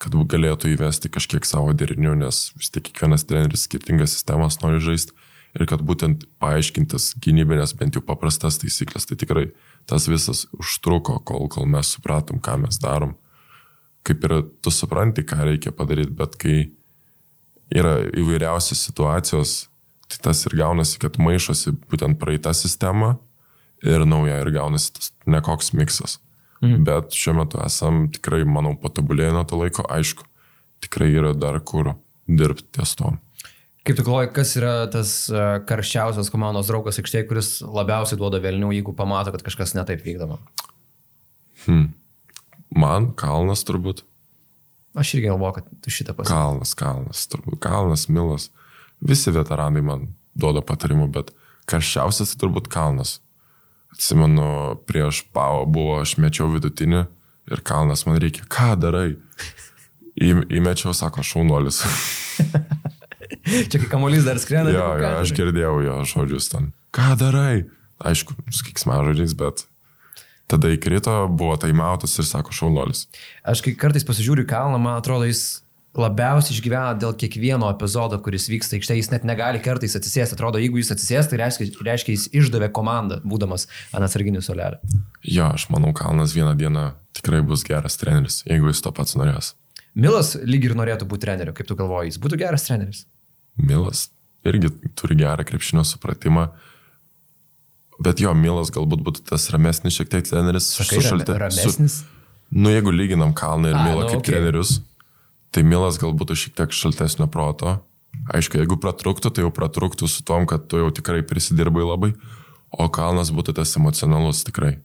kad galėtų įvesti kažkiek savo derinių, nes vis tik kiekvienas treneris skirtingas sistemas nori žaisti ir kad būtent paaiškintas gynybinės bent jau paprastas taisyklės, tai tikrai tas visas užtruko, kol, kol mes supratom, ką mes darom. Kaip ir tu supranti, ką reikia padaryti, bet kai yra įvairiausios situacijos, tai tas ir gaunasi, kad maišosi būtent praeitą sistemą ir nauja ir gaunasi tas nekoks miksas. Mhm. Bet šiuo metu esam tikrai, manau, patobulėję nuo to laiko, aišku, tikrai yra dar kur dirbti ties to. Kaip tu galvoji, kas yra tas e, karščiausias komandos draugas aikštėje, kuris labiausiai duoda vėlinių, jeigu pamato, kad kažkas netaip vykdoma? Hmm. Man Kalnas turbūt. Aš irgi galvoju, kad tu šitą pasakė. Kalnas, Kalnas, turbūt Kalnas, Milas. Visi veteranai man duoda patarimų, bet karščiausias tai turbūt Kalnas. Atsimenu, prieš pavo buvo, aš mečiau vidutinį ir kalnas man reikia, ką darai? Į, įmečiau, sako, šaunuolis. Čia kai kamuolys dar skrenda. Jo, jo, aš girdėjau jo žodžius ten. Ką darai? Aišku, skiksmažodžiais, bet tada įkrito, buvo taimautas ir sako šaunuolis. Aš kai kartais pasižiūriu kalną, man atrodo, jis labiausiai išgyvena dėl kiekvieno epizodo, kuris vyksta aikštėje, jis net negali kartais atsisėsti. Atrodo, jeigu jis atsisės, tai reiškia, reiškia jis išdavė komandą, būdamas ant atsarginių solelio. Jo, aš manau, Kalnas vieną dieną tikrai bus geras treneris, jeigu jis to pats norės. Milas lyg ir norėtų būti treneriu, kaip tu galvoji, jis būtų geras treneris. Milas irgi turi gerą krepšinio supratimą. Bet jo, Milas galbūt būtų tas ramesnis šiek tiek treneris. Sakai, su šaltė. Ramesnis? Su, nu, jeigu lyginam Kalną ir Milą nu, kaip okay. trenerius, tai Milas galbūt šiek tiek šaltesnio proto. Aišku, jeigu pratruktų, tai jau pratruktų su tom, kad tu jau tikrai prisidirbai labai, o Kalnas būtų tas emocionalus tikrai.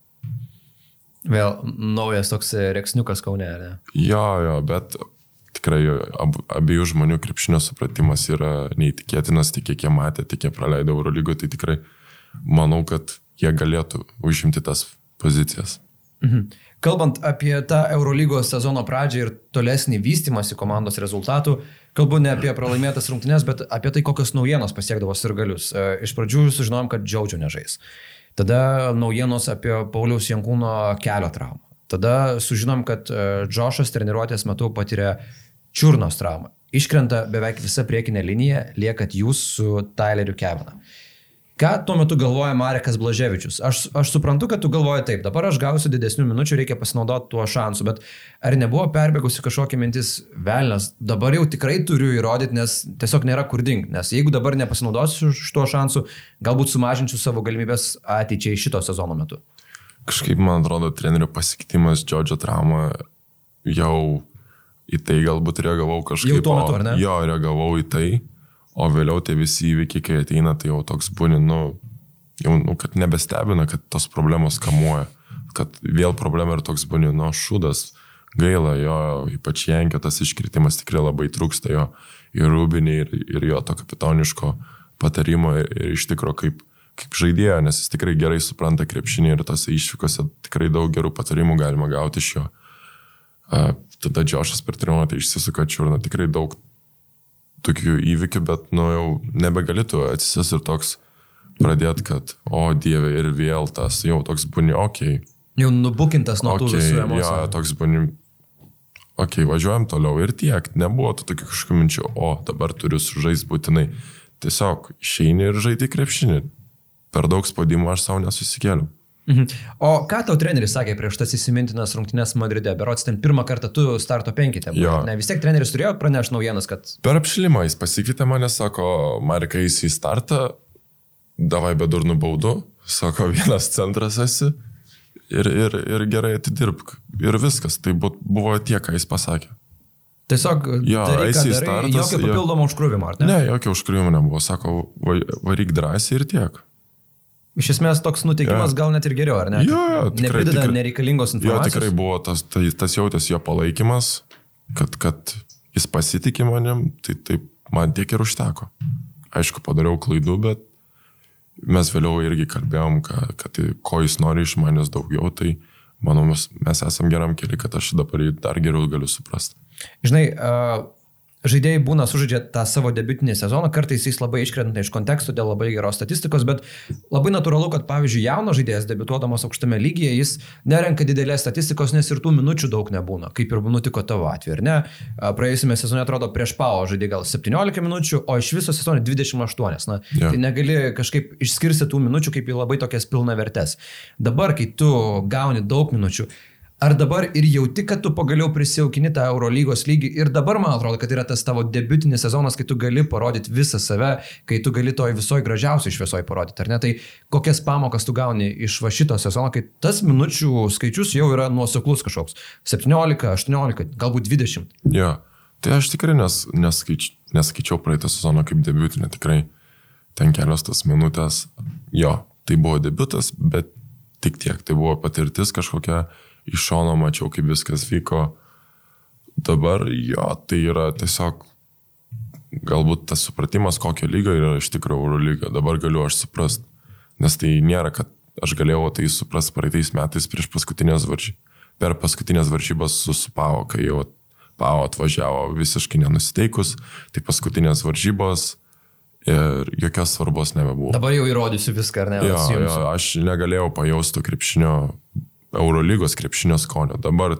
Vėl naujas toks reksniukas Kaune, ne? Jo, jo, bet tikrai ab, abiejų žmonių krepšinio supratimas yra neįtikėtinas, tik kiek jie matė, tik jie praleido Eurolygoje, tai tikrai manau, kad jie galėtų užimti tas pozicijas. Mhm. Kalbant apie tą Eurolygos sezono pradžią ir tolesnį vystimąsi komandos rezultatų, kalbu ne apie pralaimėtas rungtynes, bet apie tai, kokios naujienos pasiekdavo sirgalius. E, iš pradžių sužinojom, kad Džiaudžio nežais. Tada naujienos apie Pauliaus Jankūno kelio traumą. Tada sužinom, kad e, Džošas treniruotės metu patiria čiurnos traumą. Iškrenta beveik visa priekinė linija, liekat jūs su Tyleriu Kevinu. Ką tuo metu galvoja Marekas Blaževičius? Aš, aš suprantu, kad tu galvoji taip, dabar aš gausiu didesnių minučių, reikia pasinaudoti tuo šansu, bet ar nebuvo perbėgusi kažkokia mintis velnas, dabar jau tikrai turiu įrodyti, nes tiesiog nėra kur dingti, nes jeigu dabar nepasinaudosiu tuo šansu, galbūt sumažinsiu savo galimybės ateičiai šito sezono metu. Kažkaip man atrodo, trenerių pasikeitimas Džodžio trauma jau į tai galbūt reagavau kažkaip. Jau tuo metu, ar ne? Jo, reagavau į tai O vėliau tie visi įvykiai, kai ateina, tai jau toks būni, nu, jau, nu, kad nebestebina, kad tos problemos kamuoja. Kad vėl problema ir toks būni, nu, šūdas, gaila jo, ypač Jankio tas iškritimas tikrai labai trūksta jo ir Rūbinį, ir, ir jo to kapitoniško patarimo ir, ir iš tikrųjų kaip, kaip žaidėjo, nes jis tikrai gerai supranta krepšinį ir tose išvykose tikrai daug gerų patarimų galima gauti iš jo. Uh, tada Džošas per treniruotę išsisuka čiurną, tikrai daug tokių įvykių, bet, nu, jau nebegalėtų atsisis ir toks pradėti, kad, o Dieve, ir vėl tas, jau toks būni, okei. Okay. Jau nubukintas nuo okay, tų visų emocijų. Jo, toks būni, okei, okay, važiuojam toliau ir tiek, nebuvo tų tokių kažkokių minčių, o dabar turiu sužaisti būtinai. Tiesiog išeini ir žaidži krepšinį. Per daug spaudimo aš savo nesusikėliau. Mhm. O ką tau treneris sakė prieš tas įsimintinas rungtynes Madride? Berots ten pirmą kartą tu starto penkite. Ne, vis tiek treneris turėjo pranešti naujienas, kad... Per apšilimą jis pasikvietė mane, sako, Marika, jis į startą, davai be durnų baudų, sako, vienas centras esi ir, ir, ir gerai atidirbk. Ir viskas, tai buvo tiek, ką jis pasakė. Tiesiog, jo, eisi į startą. Jokio papildomo užkrūvimo, ar ne? Ne, jokio užkrūvimo nebuvo, sako, varyk drąsiai ir tiek. Iš esmės toks nuteikimas ja. gal net ir geriau, ar ne? Jo, jo, tikrai, Neprideda tikrai, nereikalingos informacijos. Jo, tikrai buvo tas, tai, tas jautės jo palaikymas, kad, kad jis pasitikė manim, tai taip man tiek ir užteko. Aišku, padariau klaidų, bet mes vėliau irgi kalbėjom, kad, kad ko jis nori iš manęs daugiau, tai manau, mes, mes esam geram keliu, kad aš dabar jį dar geriau galiu suprasti. Žinai, uh, žaidėjai būna sužaidžia tą savo debiutinį sezoną, kartais jis labai iškrenta iš konteksto dėl labai geros statistikos, bet labai natūralu, kad pavyzdžiui jaunas žaidėjas debiutuodamas aukštame lygyje, jis nerenka didelės statistikos, nes ir tų minučių daug nebūna, kaip ir nutiko tavo atveju, ar ne? Praėjusiame sezone atrodo prieš Pau žaidė gal 17 minučių, o iš viso sezono 28. Na, yeah. tai negali kažkaip išskirsti tų minučių kaip į labai tokias pilna vertes. Dabar, kai tu gauni daug minučių, Ar dabar ir jauti, kad tu pagaliau prisijaukini tą Eurolygos lygį? Ir dabar man atrodo, kad yra tas tavo debutinis sezonas, kai tu gali parodyti visą save, kai tu gali toj visoji gražiausiai šviesoji parodyti, ar ne? Tai kokias pamokas tu gauni iš va šito sezono, kai tas minučių skaičius jau yra nuoseklus kažkoks - 17, 18, galbūt 20. Jo, tai aš tikrai nes, neskaič, neskaičiau praeitą sezoną kaip debutinę, tikrai ten kelios tas minutės, jo, tai buvo debutas, bet tik tiek, tai buvo patirtis kažkokia iš šono mačiau, kaip viskas vyko. Dabar jo, tai yra tiesiog galbūt tas supratimas, kokio lygio yra iš tikrųjų Euro lyga. Dabar galiu aš suprast, nes tai nėra, kad aš galėjau tai suprast praeitais metais prieš paskutinės varžybas. Per paskutinės varžybas susupavo, kai jau Pau atvažiavo visiškai nenusiteikus, tai paskutinės varžybos ir jokios svarbos nebebuvo. Dabar jau įrodysiu viską, ar ne? Jo, jo, aš negalėjau pajausti krepšinio Eurolygos krepšinio skonio. Dabar,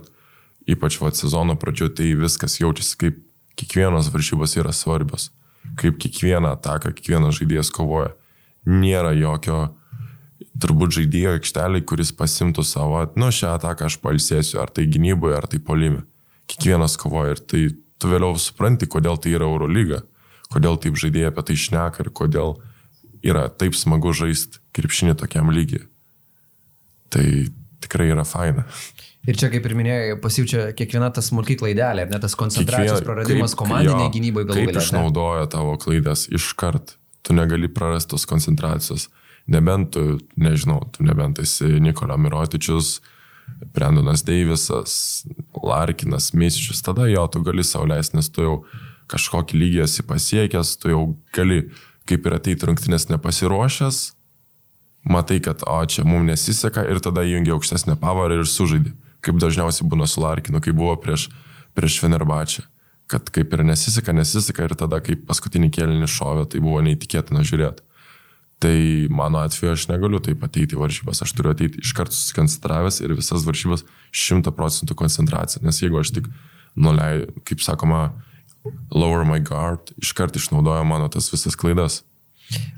ypač va sezono pradžio, tai viskas jaučiasi kaip kiekvienos varžybos yra svarbios. Kaip kiekvieną ataką, kiekvienas žaidėjas kovoja. Nėra jokio turbūt žaidėjo aikštelį, kuris pasimtų savo, nu šią ataką aš palsėsiu, ar tai gynyboje, ar tai polime. Kiekvienas kovoja ir tai tu vėliau supranti, kodėl tai yra Eurolyga, kodėl taip žaidėjai apie tai šneka ir kodėl yra taip smagu žaisti krepšinį tokiam lygiai. Tai tikrai yra faina. Ir čia, kaip ir minėjai, pasijaučia kiekviena tas smulkiai klaidelė, net tas koncentracijos Kiekvien, praradimas komandinėje gynyboje galų gale. Kaip išnaudoja tavo klaidas iškart, tu negali prarasti tos koncentracijos. Nebent tu, nežinau, tu nebent esi Nikola Mirotičius, Brendonas Deivisas, Larkinas, Misičius, tada jo, tu gali sauliais, nes tu jau kažkokį lygį esi pasiekęs, tu jau gali kaip ir ateiti rungtynės nepasiruošęs, matai, kad o čia mums nesiseka ir tada įjungi aukštesnę pavarą ir sužaidži. Kaip dažniausiai būna su Larkinu, kai buvo prieš, prieš Fenerbačią. Kad kaip ir nesiseka, nesiseka ir tada, kai paskutinį kėlinį šovė, tai buvo neįtikėtina žiūrėti. Tai mano atveju aš negaliu taip ateiti į varžybas, aš turiu ateiti iš karto susikoncentravęs ir visas varžybas 100 procentų koncentracija. Nes jeigu aš tik nuleidžiu, kaip sakoma, lower my guard, iš karto išnaudoju mano tas visas klaidas,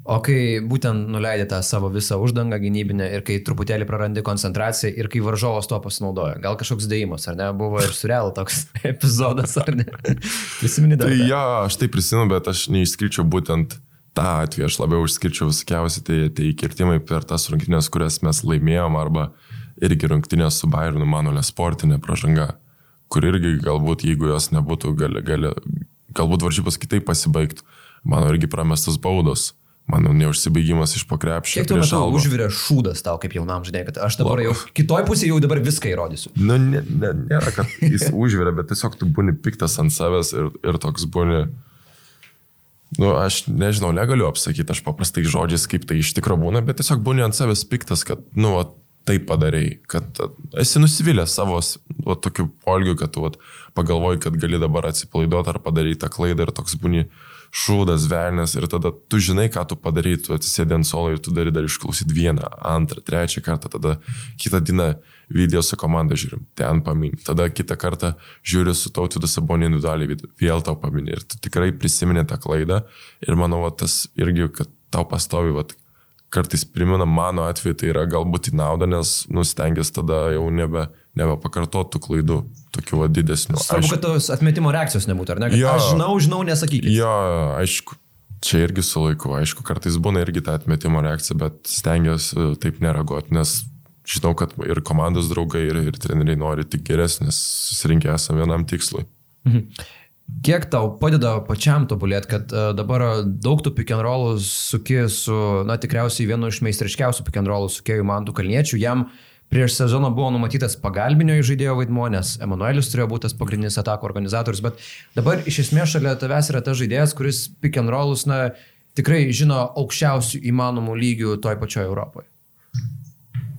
O kai būtent nuleidė tą savo visą uždangą gynybinę ir kai truputėlį prarandi koncentraciją ir kai varžovas to pasinaudoja, gal kažkoks dėjimas, ar ne, buvo ir surreal toks epizodas, ar ne? Prisimeni dar. Tai ja, aš tai prisimenu, bet aš neišskirčiau būtent tą atvejį, aš labiau išskirčiau visokiausi tai, tai kirtimai per tas rungtynės, kurias mes laimėjom, arba irgi rungtynės su Bayernu, mano nesportinė pražanga, kur irgi galbūt, jeigu jos nebūtų, gali, gali, galbūt varžybos kitaip pasibaigtų mano irgi pramestas baudos. Mano neužsibaigimas iš pakrepšio. Kiek tu metu užvirė šūdas tau kaip jaunam žinai, kad aš dabar jau kitoj pusėje jau dabar viską įrodysiu. Nu, ne, ne, nėra, kad jis užvirė, bet tiesiog tu būni piktas ant savęs ir, ir toks būni... Nu, aš nežinau, negaliu apsakyti, aš paprastai žodžiais, kaip tai iš tikrųjų būna, bet tiesiog būni ant savęs piktas, kad, nu, va, taip padarėjai, kad esi nusivylęs savo va, tokiu polgiu, kad tu va, pagalvoji, kad gali dabar atsipalaiduoti ar padaryti tą klaidą ir toks būni... Uh, šūdas, velnės ir tada tu žinai, ką tu padarai, tu atsisėdi ant solo ir tu dari dar išklausyti vieną, antrą, trečią kartą, tada kitą dieną video su komanda žiūrim, ten paminė, tada kitą kartą žiūri su tautvidu sabonį individualiai, vėl tau paminė ir tu tikrai prisiminė tą klaidą ir manau, va, tas irgi, kad tau pastovi, va, kartais primena mano atveju, tai yra galbūt į naudą, nes nustengęs tada jau nebe, nebepakartotų klaidų tokių va, didesnių. Svarbu, kad tos atmetimo reakcijos nebūtų, ar ne? Jo. Aš žinau, žinau, nesakykit. Jo, aišku, čia irgi su laiku, aišku, kartais būna irgi ta atmetimo reakcija, bet stengiuosi e, taip nereaguoti, nes žinau, kad ir komandos draugai, ir, ir treneriai nori tik geresnės, susirinkę esame vienam tikslui. Kiek tau padeda pačiam tobulėti, kad uh, dabar daug tų rollų suki su, na tikriausiai vienu iš meistriškiausių rollų sukėjų Mantų Kalniečių, jam prieš sezoną buvo numatytas pagalbinio žaidėjo vaidmuo, nes Emanuelis turėjo būti tas pagrindinis atako organizatorius, bet dabar iš esmės šalia tavęs yra tas žaidėjas, kuris pick and rollus, na, tikrai žino aukščiausių įmanomų lygių toj pačioj Europoje.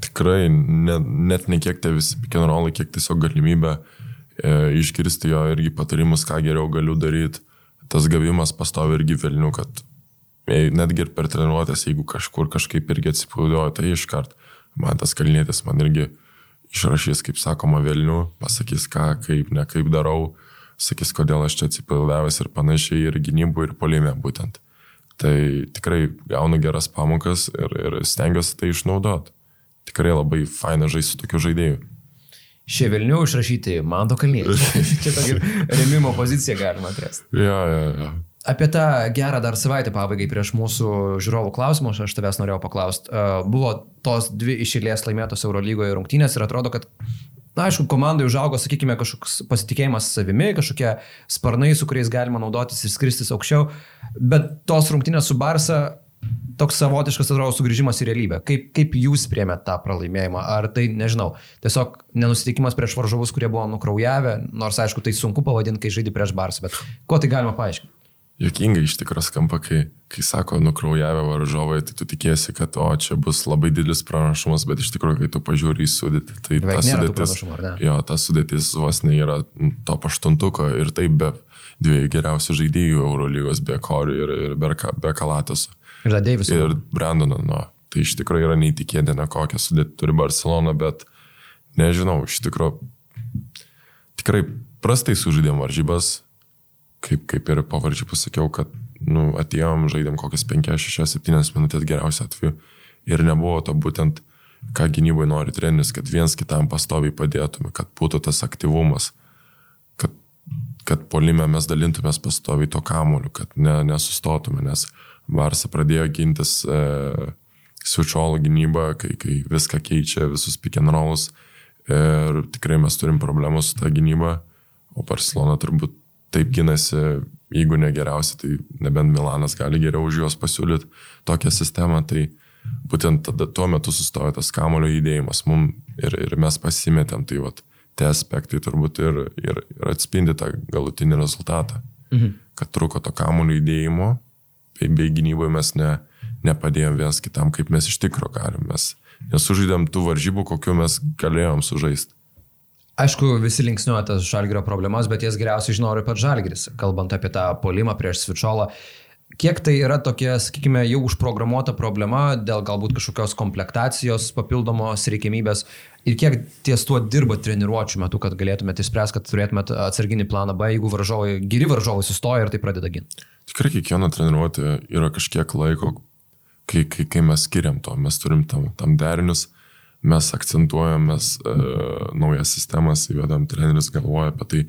Tikrai, ne, net ne kiek tie visi pick and rollai, kiek tiesiog galimybė e, išgirsti jo irgi patarimus, ką geriau galiu daryti. Tas gavimas pastovi irgi vilnių, kad e, netgi ir per treniruotės, jeigu kažkur kažkaip irgi atsipūdėjo, tai iškart man tas kalnėtis man irgi išrašys, kaip sakoma, Vilnių, pasakys, ką, kaip, ne kaip darau, sakys, kodėl aš čia atsipildavęs ir panašiai, ir gynybų, ir polime būtent. Tai tikrai gaunu geras pamokas ir, ir stengiuosi tai išnaudoti. Tikrai labai faina žaisti su tokiu žaidėju. Šie Vilnių išrašyti Manto Kalniečių. Čia tokia remimo pozicija galima atrasti. Ja, ja, ja. Apie tą gerą dar savaitę pabaigai prieš mūsų žiūrovų klausimus, aš tavęs norėjau paklausti. Buvo tos dvi išėlės laimėtos Eurolygoje rungtynės ir atrodo, kad, na aišku, komandai užaugo, sakykime, kažkoks pasitikėjimas savimi, kažkokie sparnai, su kuriais galima naudotis ir skristis aukščiau, bet tos rungtynės su Barsa toks savotiškas, atrodo, sugrįžimas į realybę. Kaip, kaip jūs priemėt tą pralaimėjimą? Ar tai, nežinau, tiesiog nenusiteikimas prieš varžovus, kurie buvo nukraujavę, nors aišku, tai sunku pavadinti, kai žaidži prieš Barsą, bet kuo tai galima paaiškinti? Jokingai iš tikrųjų skamba, kai, kai sako nukraujavę varžovai, tai tu tikėsi, kad o čia bus labai didelis pranašumas, bet iš tikrųjų, kai tu pažiūri į sudėtį, tai Beveik ta sudėtis, jo, ta sudėtis vos ne yra to paštuntuko ir taip be dviejų geriausių žaidėjų Eurolygos, be Korių ir, ir be, be Kalatoso. Ir dar Deivisas. Ir Brandono, nu, tai iš tikrųjų yra neįtikėtina, kokią sudėtį turi Barcelona, bet nežinau, iš tikrųjų tikrai prastai sužaidėm varžybas, kaip, kaip ir po varžybų sakiau, kad nu, atėjom, žaidėm kokias 5, 6, 7 minutės geriausiu atveju. Ir nebuvo to būtent, ką gynybai nori treneris, kad viens kitam pastoviai padėtume, kad būtų tas aktyvumas, kad, kad polime mes dalintumės pastoviai to kamuoliu, kad ne, nesustotume, nes Varsa pradėjo gintis e, switcholų gynybą, kai, kai viską keičia, visus rollus ir tikrai mes turim problemų su ta gynyba, o Barcelona turbūt taip ginasi, jeigu ne geriausia, tai nebent Milanas gali geriau už juos pasiūlyti tokią sistemą, tai būtent tada tuo metu sustojo tas kamulio judėjimas mum ir, ir mes pasimetėm, tai vat, tie aspektai turbūt ir, ir, ir atspindi tą galutinį rezultatą, mhm. kad truko to kamulio judėjimo, bei, bei gynyboje mes ne, nepadėjom vienas kitam, kaip mes iš tikro galim, mes nesužaidėm tų varžybų, kokiu mes galėjom sužaisti. Aišku, visi linksniuoja tas žalgerio problemas, bet jas geriausiai žino ir pats žalgeris, kalbant apie tą polimą prieš Svičiolą. Kiek tai yra tokia, sakykime, jau užprogramuota problema dėl galbūt kažkokios komplektacijos, papildomos reikimybės ir kiek ties tuo dirba treniruočio metu, kad galėtumėte išspręsti, kad turėtumėte atsarginį planą B, jeigu varžovai, geri varžovai sustoja ir tai pradeda ginti. tikrai kiekviena treniruotė yra kažkiek laiko, kai, kai, kai mes skiriam to, mes turim tam, tam derinius, mes akcentuojam, mes e, naujas sistemas įvedam, treneris galvoja apie tai,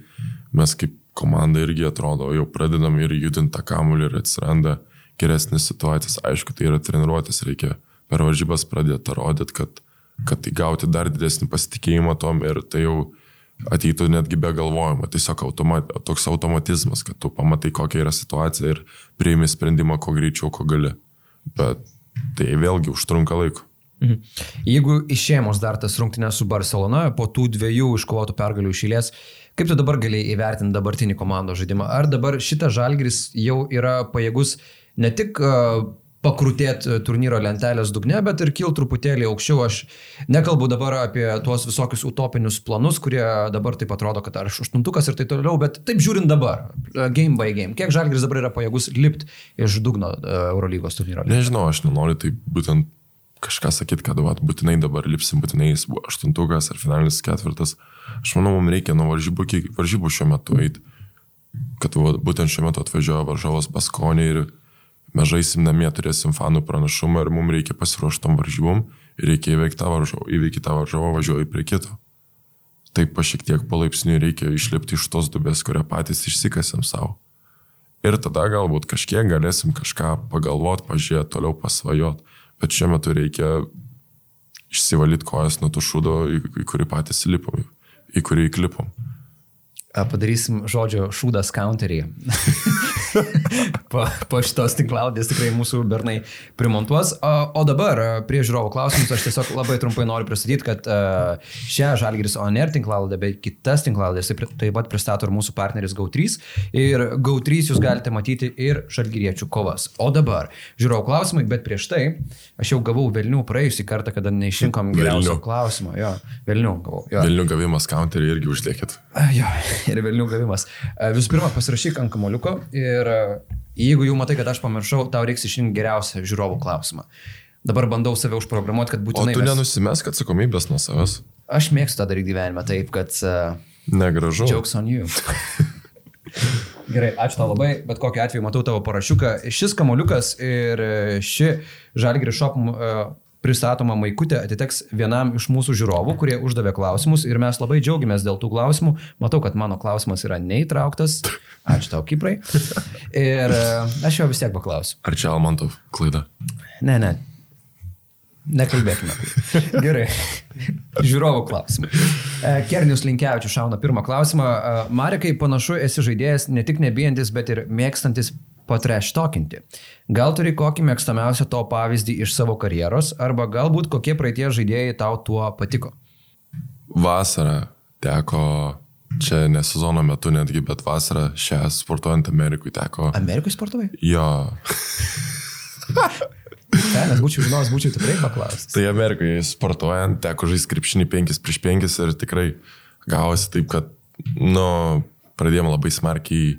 mes kaip komanda irgi atrodo, jau pradedam ir judinti tą kamuolį ir atsiranda geresnės situacijas. Aišku, tai yra treniruotės, reikia per varžybas pradėti rodyti, kad, kad įgauti dar didesnį pasitikėjimą tom ir tai jau ateitų netgi be galvojimo, tiesiog automat, toks automatizmas, kad tu pamatai, kokia yra situacija ir priimi sprendimą, kuo greičiau, ko gali. Bet tai vėlgi užtrunka laiko. Mhm. Jeigu išėmus dar tas rungtynės su Barcelona, po tų dviejų iškovotų pergalių išėlės, kaip tu dabar galėjai įvertinti dabartinį komandos žaidimą? Ar dabar šitas žalgris jau yra pajėgus ne tik uh, pakrutėti turnyro lentelės dugne, bet ir kil truputėlį aukščiau. Aš nekalbu dabar apie tuos visokius utopinius planus, kurie dabar taip atrodo, kad ar aš aštuntukas ir taip toliau, bet taip žiūrint dabar, game by game, kiek Žalgiris dabar yra pajėgus lipti iš dugno Eurolygos turnyro. Nežinau, aš nenoriu tai būtent kažką sakyti, kad vat, būtinai dabar lipsim, būtinai jis buvo aštuntukas ar finalinis ketvirtas. Aš manau, mums reikia nuo varžybų iki varžybų šiuo metu eiti, kad vat, būtent šiuo metu atvažiuoja varžovas Baskonė ir mes žaisim namie, turėsim fanų pranašumą ir mums reikia pasiruoštom varžybom ir reikia įveikti tą varžovą, įveikti tą varžovą, važiuoji prie kito. Taip pa šiek tiek palaipsniui reikia išlipti iš tos dubės, kurią patys išsikasėm savo. Ir tada galbūt kažkiek galėsim kažką pagalvoti, pažiūrėti, toliau pasvajot. Bet šiuo metu reikia išsivalyti kojas nuo tų šūdo, į, į kurį patys lipom, į kurį įklipom. Padarysim žodžio šūdas counterį. po, po šitos tinklaudės tikrai mūsų bernai primontuos. O, o dabar prie žiūrovų klausimus aš tiesiog labai trumpai noriu pristatyti, kad šią Žalgiris ONR tinklalaudę, bei kitas tinklaudės taip, taip pat pristato ir mūsų partneris GAU3. Ir GAU3 jūs galite matyti ir žalgiriečių kovas. O dabar žiūrovų klausimai, bet prieš tai aš jau gavau Vilnių praėjusį kartą, kada neišrinkom geriausio klausimo. Jo, Vilnių gavau. Jo. Vilnių gavimas counterį irgi uždėkit. Jo, ir Vilnių gavimas. Visų pirma, pasirašyk ant kamoliuko ir jeigu jau matai, kad aš pamiršau, tau reiks išrinkti geriausią žiūrovų klausimą. Dabar bandau save užprogramuoti, kad būtų... O tu mes... nenusimesk atsakomybės nuo savęs. Aš mėgstu tą daryti gyvenime taip, kad... Uh, Negražu. Jokes on you. Gerai, ačiū tau labai, bet kokiu atveju matau tavo parašiuką. Šis kamoliukas ir ši Žalgiri Shop uh, pristatoma maikutė atiteks vienam iš mūsų žiūrovų, kurie uždavė klausimus ir mes labai džiaugiamės dėl tų klausimų. Matau, kad mano klausimas yra neįtrauktas. Ačiū tau, Kiprai. Ir e, aš jo vis tiek paklausiu. Ar čia Almantov klaida? Ne, ne. Nekalbėkime. Gerai. Žiūrovų klausimai. E, Kernius Linkevičius šauna pirmą klausimą. E, Marekai, panašu, esi žaidėjas ne tik nebijantis, bet ir mėgstantis patreštokinti. Gal turi kokį mėgstamiausią to pavyzdį iš savo karjeros, arba galbūt kokie praeitie žaidėjai tau tuo patiko? Vasarą teko, čia ne sezono metu netgi, bet vasarą šią sportuojant Amerikui teko. Amerikui sportuoji? Jo. Ne, nes būčiau žinojęs, būčiau tikrai paklausęs. Tai Amerikoje sportuojant teko žaisti krepšinį 5 prieš 5 ir tikrai gavosi taip, kad, nu, pradėjome labai smarkiai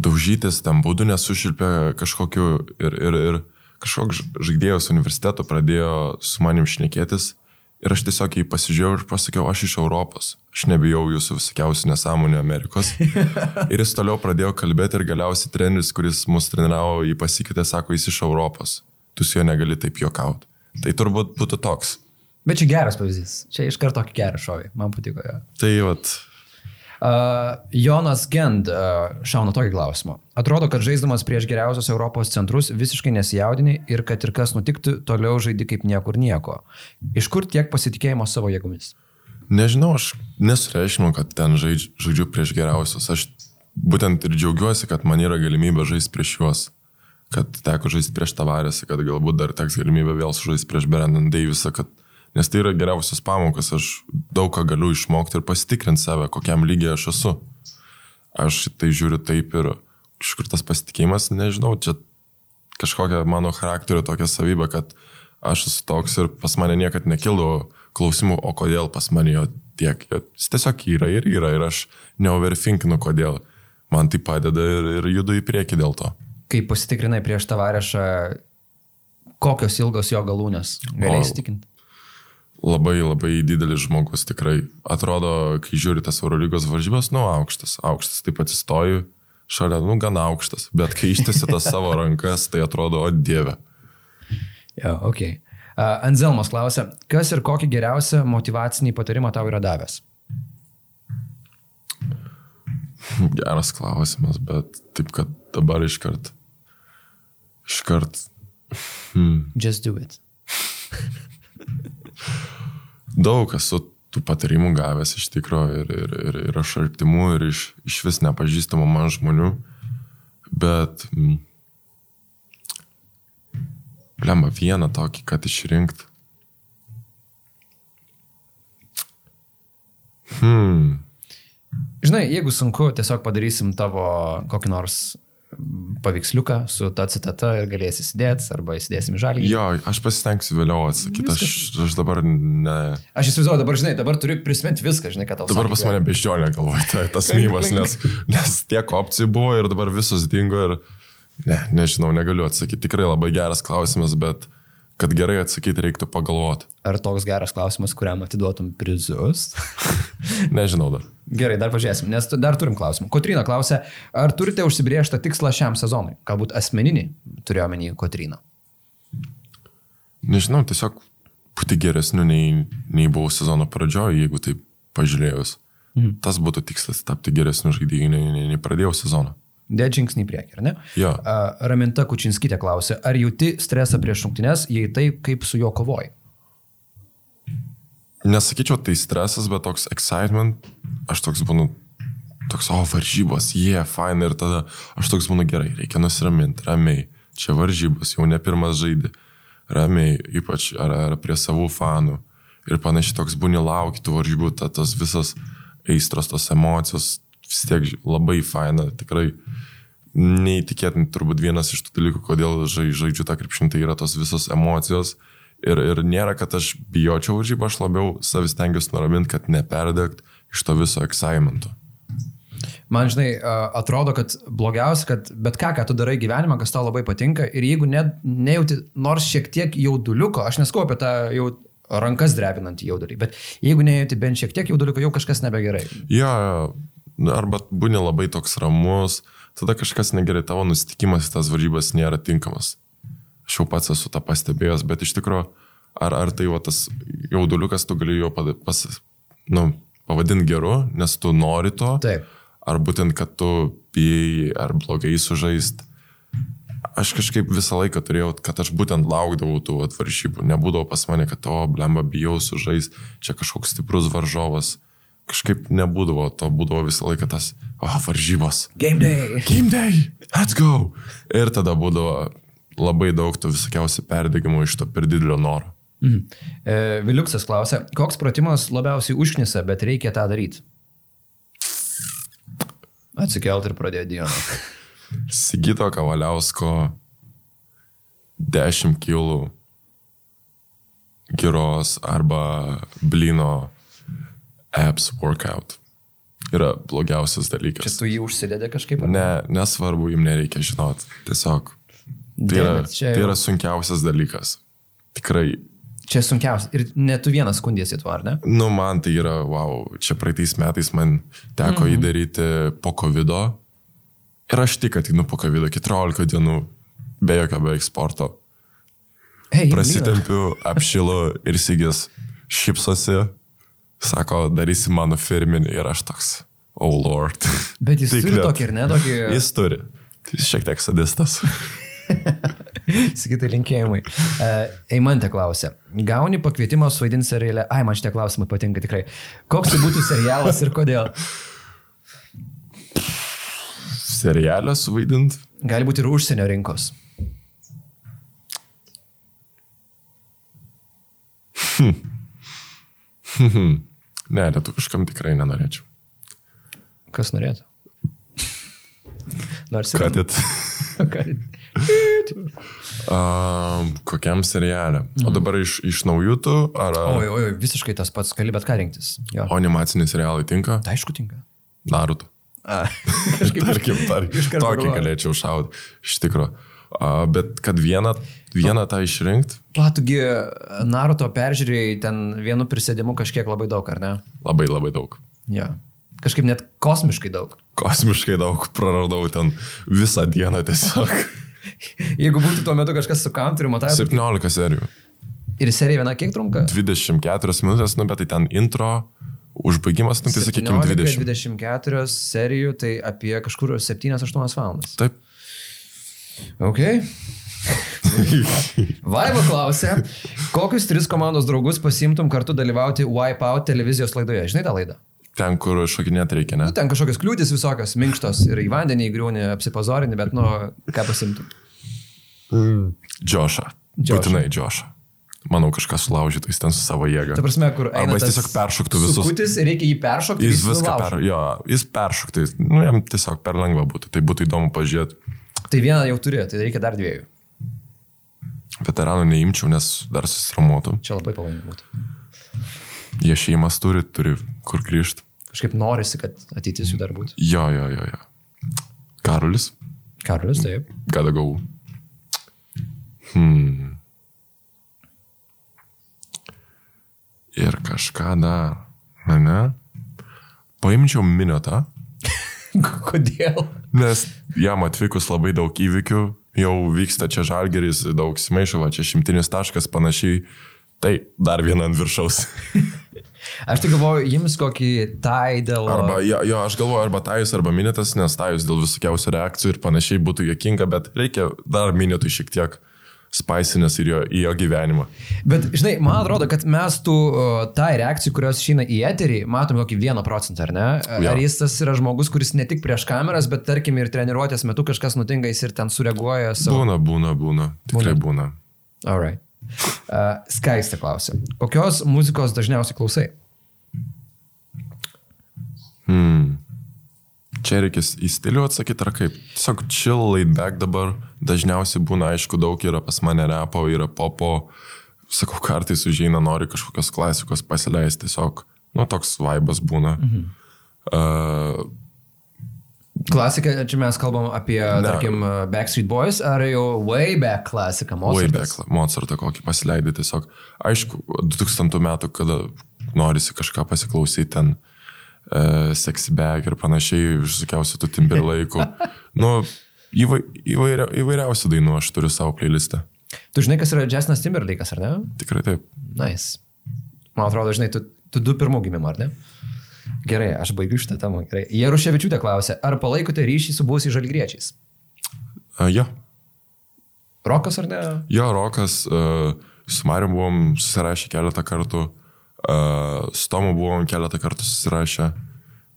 daužytis, ten būdų nesušilpė kažkokiu ir, ir, ir kažkoks žaidėjas universiteto pradėjo su manim šnekėtis ir aš tiesiog jį pasižiūrėjau ir pasakiau, aš iš Europos, aš nebijau jūsų visokiausių nesąmonių Amerikos. ir jis toliau pradėjo kalbėti ir galiausiai treneris, kuris mus treniravo, jį pasikvietė, sako, jis iš Europos, tu su juo negali taip juokauti. Tai turbūt būtų toks. Bet čia geras pavyzdys. Čia iš karto tokį gerą šovį. Man patiko jo. Tai vat, Uh, Jonas Gend uh, šauna tokį klausimą. Atrodo, kad žaisdamas prieš geriausius Europos centrus visiškai nesijaudini ir kad ir kas nutiktų, toliau žaidi kaip niekur nieko. Iš kur tiek pasitikėjimo savo jėgomis? Nežinau, aš nesureiškinu, kad ten žaidž, žaidžiu prieš geriausius. Aš būtent ir džiaugiuosi, kad man yra galimybė žaisti prieš juos. Kad teko žaisti prieš Tavarėsą, kad galbūt dar teks galimybė vėl žaisti prieš Brandon Davisą, kad Nes tai yra geriausias pamokas, aš daug ką galiu išmokti ir pasitikrinti save, kokiam lygiai aš esu. Aš tai žiūriu taip ir iš kur tas pasitikėjimas, nežinau, čia kažkokia mano charakterio tokia savybė, kad aš esu toks ir pas mane niekad nekildavo klausimų, o kodėl pas mane jo tiek. Jis tiesiog yra ir yra ir aš neoverfinkinu, kodėl. Man tai padeda ir, ir judu į priekį dėl to. Kai pasitikrinai prieš tavarešą, kokios ilgos jo galūnės? Galėjai įsitikinti? Labai labai didelis žmogus tikrai. Atrodo, kai žiūri tas Eurolygos varžybas, nu aukštas, aukštas. Taip atsistoju, šalia, nu, gana aukštas, bet kai ištesi tas savo rankas, tai atrodo, o dieve. Jo, ok. Uh, Anzelmas klausia, kas ir kokį geriausią motivacinį patarimą tau yra davęs? Geras klausimas, bet taip, kad dabar iškart. Iškart. Hmm. Just do it. Daug esu tų patarimų gavęs iš tikrųjų ir, ir, ir, ir aš artimų, ir iš, iš vis nepažįstamų man žmonių, bet mm, lemba vieną tokį, kad išrinkt. Hmm. Žinai, jeigu sunku, tiesiog padarysim tavo kokį nors paveiksliuką su ta citata ir galėsi įsidėti, arba įsidėsim žalį. Jo, aš pasistengsiu vėliau atsakyti, aš, aš dabar ne. Aš įsivaizduoju, dabar, žinai, dabar turiu prisiminti viską, žinai, kad tau. Dabar pas mane beždžionė galvoja, tai tas mymas, nes, nes tiek opcijų buvo ir dabar visos dingo ir ne, nežinau, negaliu atsakyti. Tikrai labai geras klausimas, bet kad gerai atsakyti reiktų pagalvoti. Ar toks geras klausimas, kuriam atiduotum prizus? Nežinau dar. Gerai, dar pažiūrėsim, nes dar turim klausimą. Kotrina klausia, ar turite užsibriežtą tikslą šiam sezonui? Galbūt asmeninį, turiu omeny Kotrina. Nežinau, tiesiog būti geresniu nei, nei buvau sezono pradžioje, jeigu taip pažiūrėjus. Mhm. Tas būtų tikslas tapti geresniu žaidėju nei, nei, nei pradėjau sezoną. Dėt žingsnį priekį, ar ne? Jo. Raminta Kučinskytė klausė, ar jauti stresą prieš rungtynes, jei taip, kaip su juo kovoji? nesakyčiau tai stresas, bet toks excitement, aš toks būnu, toks, o varžybos, jie, yeah, fine, ir tada aš toks būnu gerai, reikia nusiraminti, ramiai, čia varžybos, jau ne pirmas žaidži, ramiai, ypač ar, ar prie savų fanų. Ir panašiai toks būni laukti tų varžybų, ta, tos visas aistros, tos emocijos, vis tiek labai faina, tikrai neįtikėtinai turbūt vienas iš tų dalykų, kodėl žaidžiu tą krepšinį, tai yra tos visos emocijos Ir, ir nėra, kad aš bijočiau varžybą, aš labiau savis tengiuosi nuraminti, kad neperdegt iš to viso excitement'o. Man, žinai, atrodo, kad blogiausia, kad bet ką, ką tu darai gyvenime, kas tau labai patinka, ir jeigu ne, nejauti nors šiek tiek jauduliuko, aš neskau apie tą jau rankas drebinantį jaudulį, bet jeigu nejauti bent šiek tiek jauduliuko, jau kažkas nebegerai. Ja, arba būni labai toks ramus, tada kažkas negerai, tavo nusitikimas į tas varžybas nėra tinkamas aš jau pats esu tą pastebėjęs, bet iš tikrųjų, ar, ar tai va tas jauduliukas, tu gali jo pas, nu, pavadinti geru, nes tu nori to, Taip. ar būtent, kad tu bijai ar blogai sužaist. Aš kažkaip visą laiką turėjau, kad aš būtent laukdavau tų atvaršybų. Nebūdavo pas mane, kad to blemba bijau sužaist, čia kažkoks stiprus varžovas. Kažkaip nebūdavo, to būdavo visą laiką tas, o, oh, varžybos. Game day. Game day, let's go. Ir tada būdavo, labai daug tų visokiausių perdėgymų iš to per didelio noro. Mhm. E, Viliuksas klausia, koks pratimas labiausiai užknisa, bet reikia tą daryti? Atsikelt ir pradėti dieną. Sigito Kavaliausko 10 kilų giros arba blino apps workout yra blogiausias dalykas. Čia tu jį užsidedė kažkaip? Ne, nesvarbu, jums nereikia žinot. Tiesiog Tai yra, čia... tai yra sunkiausias dalykas. Tikrai. Čia sunkiausias. Ir net tu vienas skundėsi tuo, ar ne? Nu, man tai yra, wow, čia praeitais metais man teko mm -hmm. įdaryti po COVID. -o. Ir aš tik atinu po COVID 14 dienų, be jokio beveik sporto. Hey, Prasitempiu, apšilu ir Sigis šipsosi, sako, darysi mano firminį ir aš toks, oh lord. Bet jis turi tokį ir ne tokį. Jis turi. Jis šiek tiek sadistas. Sakytai linkėjimai. Uh, Eimantė klausia, gauni pakvietimą suvaidinti serialę. Ai, man šitie klausimai patinka tikrai. Koks tai būtų serialas ir kodėl? Serialą suvaidinti? Gali būti ir užsienio rinkos. Hmm. Ne, lietuviškam tikrai nenorėčiau. Kas norėtų? Nors ir. Kad it. Um, kokiam serialė? Mm. O dabar iš, iš naujų tu? Ar... Oi, oi, visiškai tas pats, gali bet ką rinktis. Jo. O animaciniai serialai tinka? Tai aišku tinka. Naruto. A, kažkaip. tarkim, tarkim. Tokį galėčiau šaudyti, iš tikrųjų. Bet kad vieną, vieną tą išrinkti. Platugi Naruto peržiūrėjai ten vienu prisėdimu kažkiek labai daug, ar ne? Labai labai daug. Ja. Kažkaip net kosmiškai daug. Kosmiškai daug praradau ten visą dieną tiesiog. Jeigu būtų tuo metu kažkas su country, matai. 17 serijų. Ir serija viena kiek trunka? 24 minutės, nu bet tai ten intro, užbaigimas, nu tai sakykime 20. 24 serijų, tai apie kažkur 7-8 valandas. Taip. Ok. Vaiva klausė, kokius tris komandos draugus pasimtum kartu dalyvauti Wipeout televizijos laidoje? Žinai tą laidą? Ten, kur šokinėti reikia, ne? Nu, ten kažkokios kliūtis visokios, minkštos ir į vandenį įgriūnį, apsipazorinį, bet nu, ką pasimtum? Džošą. Būtinai Džošą. Manau, kažkas sulaužytų, jis ten su savo jėga. Ta prasme, kur... Arba jis tiesiog peršoktų visus. Kutis, reikia jį peršokti. Jis viską per... Jo, jis peršoktų, nu, jam tiesiog per lengva būtų. Tai būtų įdomu pažiūrėti. Tai vieną jau turi, tai reikia dar dviejų. Veteranų neimčiau, nes dar susiramuotų. Čia labai pavojinga būtų. Jie šeimas turi, turi kur grįžti. Kažkaip norisi, kad ateitis jų dar būtų. Jo, jo, jo, jo. Karolis. Karolis, taip. Gotta go. Hmm. Ir kažką dar. Ne? Paimčiau minutą. Kodėl? Nes jam atvykus labai daug įvykių, jau vyksta čia žalgeris, daug smaišalo, čia šimtinis taškas panašiai. Tai dar vieną ant viršaus. Aš tik galvoju, jums kokį tai dėl... Arba, jo, jo, aš galvoju, arba tajus, arba minėtas, nes tajus dėl visokiausių reakcijų ir panašiai būtų jokinga, bet reikia dar minėtų šiek tiek spaisinės ir jo, į jo gyvenimą. Bet, žinai, man atrodo, kad mes tų uh, tai reakcijų, kurios išeina į eterį, matom kokį vieną procentą, ar ne? Jo. Ar jis tas yra žmogus, kuris ne tik prieš kameras, bet tarkim ir treniruotės metu kažkas nutinka, jis ir ten sureaguoja savo... Būna, būna, būna. Tikrai būna. Alright. Uh, Skaistė klausė. Kokios muzikos dažniausiai klausai? Čia reikės į stilių atsakyti, ar kaip? Tiesiog chill, laid back dabar. Dažniausiai būna, aišku, daug yra pas mane repo, yra popo. Sakau, kartais užeina, nori kažkokios klasikos pasileisti. Tiesiog, nu, toks vaibas būna. Mhm. Uh, Klasika, čia mes kalbam apie, ne. tarkim, Backstreet Boys, ar jau way back klasika, way Mozartas? back, Mozartą kokį pasileidai tiesiog. Aišku, 2000 metų, kada norisi kažką pasiklausyti ten. Uh, sexy bag ir panašiai, visokiausių tų Timberlake'ų. nu, įvai, įvairia, įvairiausių dainų aš turiu savo playlistą. Tu žinai, kas yra Jasnas Timberlake'as, ar ne? Tikrai taip. Nice. Man atrodo, žinai, tu, tu du pirmų gimimo, ar ne? Gerai, aš baigiu šitą temą. Gerai. Jaruševičiūtė klausė, ar palaikote ryšį su buvusiais žalgriečiais? Uh, jo. Rokas ar ne? Jo, Rokas, uh, su Mariu buvom susirašę keletą kartų, uh, su Tomu buvom keletą kartų susirašę.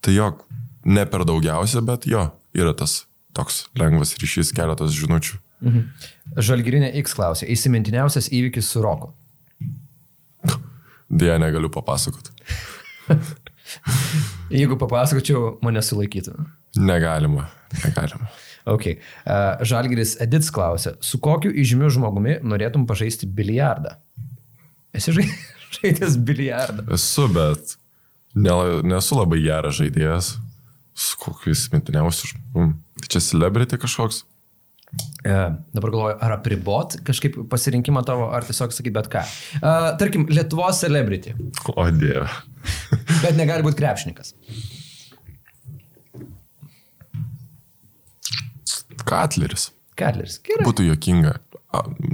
Tai jo, ne per daugiausia, bet jo, yra tas toks lengvas ryšys, keletas žinučių. Mhm. Žalgirinė X klausė, įsimintiniausias įvykis su Roku. Dėja, negaliu papasakoti. Jeigu papasakočiau, mane sulaikytų. Negalima, negalima. Ok. Uh, Žalgiris Edits klausė, su kokiu įžymiu žmogumi norėtum pažaisti biliardą? Esi žai- žaidęs biliardą. Esu, bet ne, nesu labai geras žaidėjas. Su kokiu įsimintiniausiu žmogumi. Tai čia celebrity kažkoks. Uh, dabar galvoju, ar apribot kažkaip pasirinkimą tavo, ar tiesiog sakyti bet ką. Uh, tarkim, Lietuvos celebrity, O dieve. bet negali būti krepšininkas. Katleris. Katleris. Gerai. Būtų jokinga.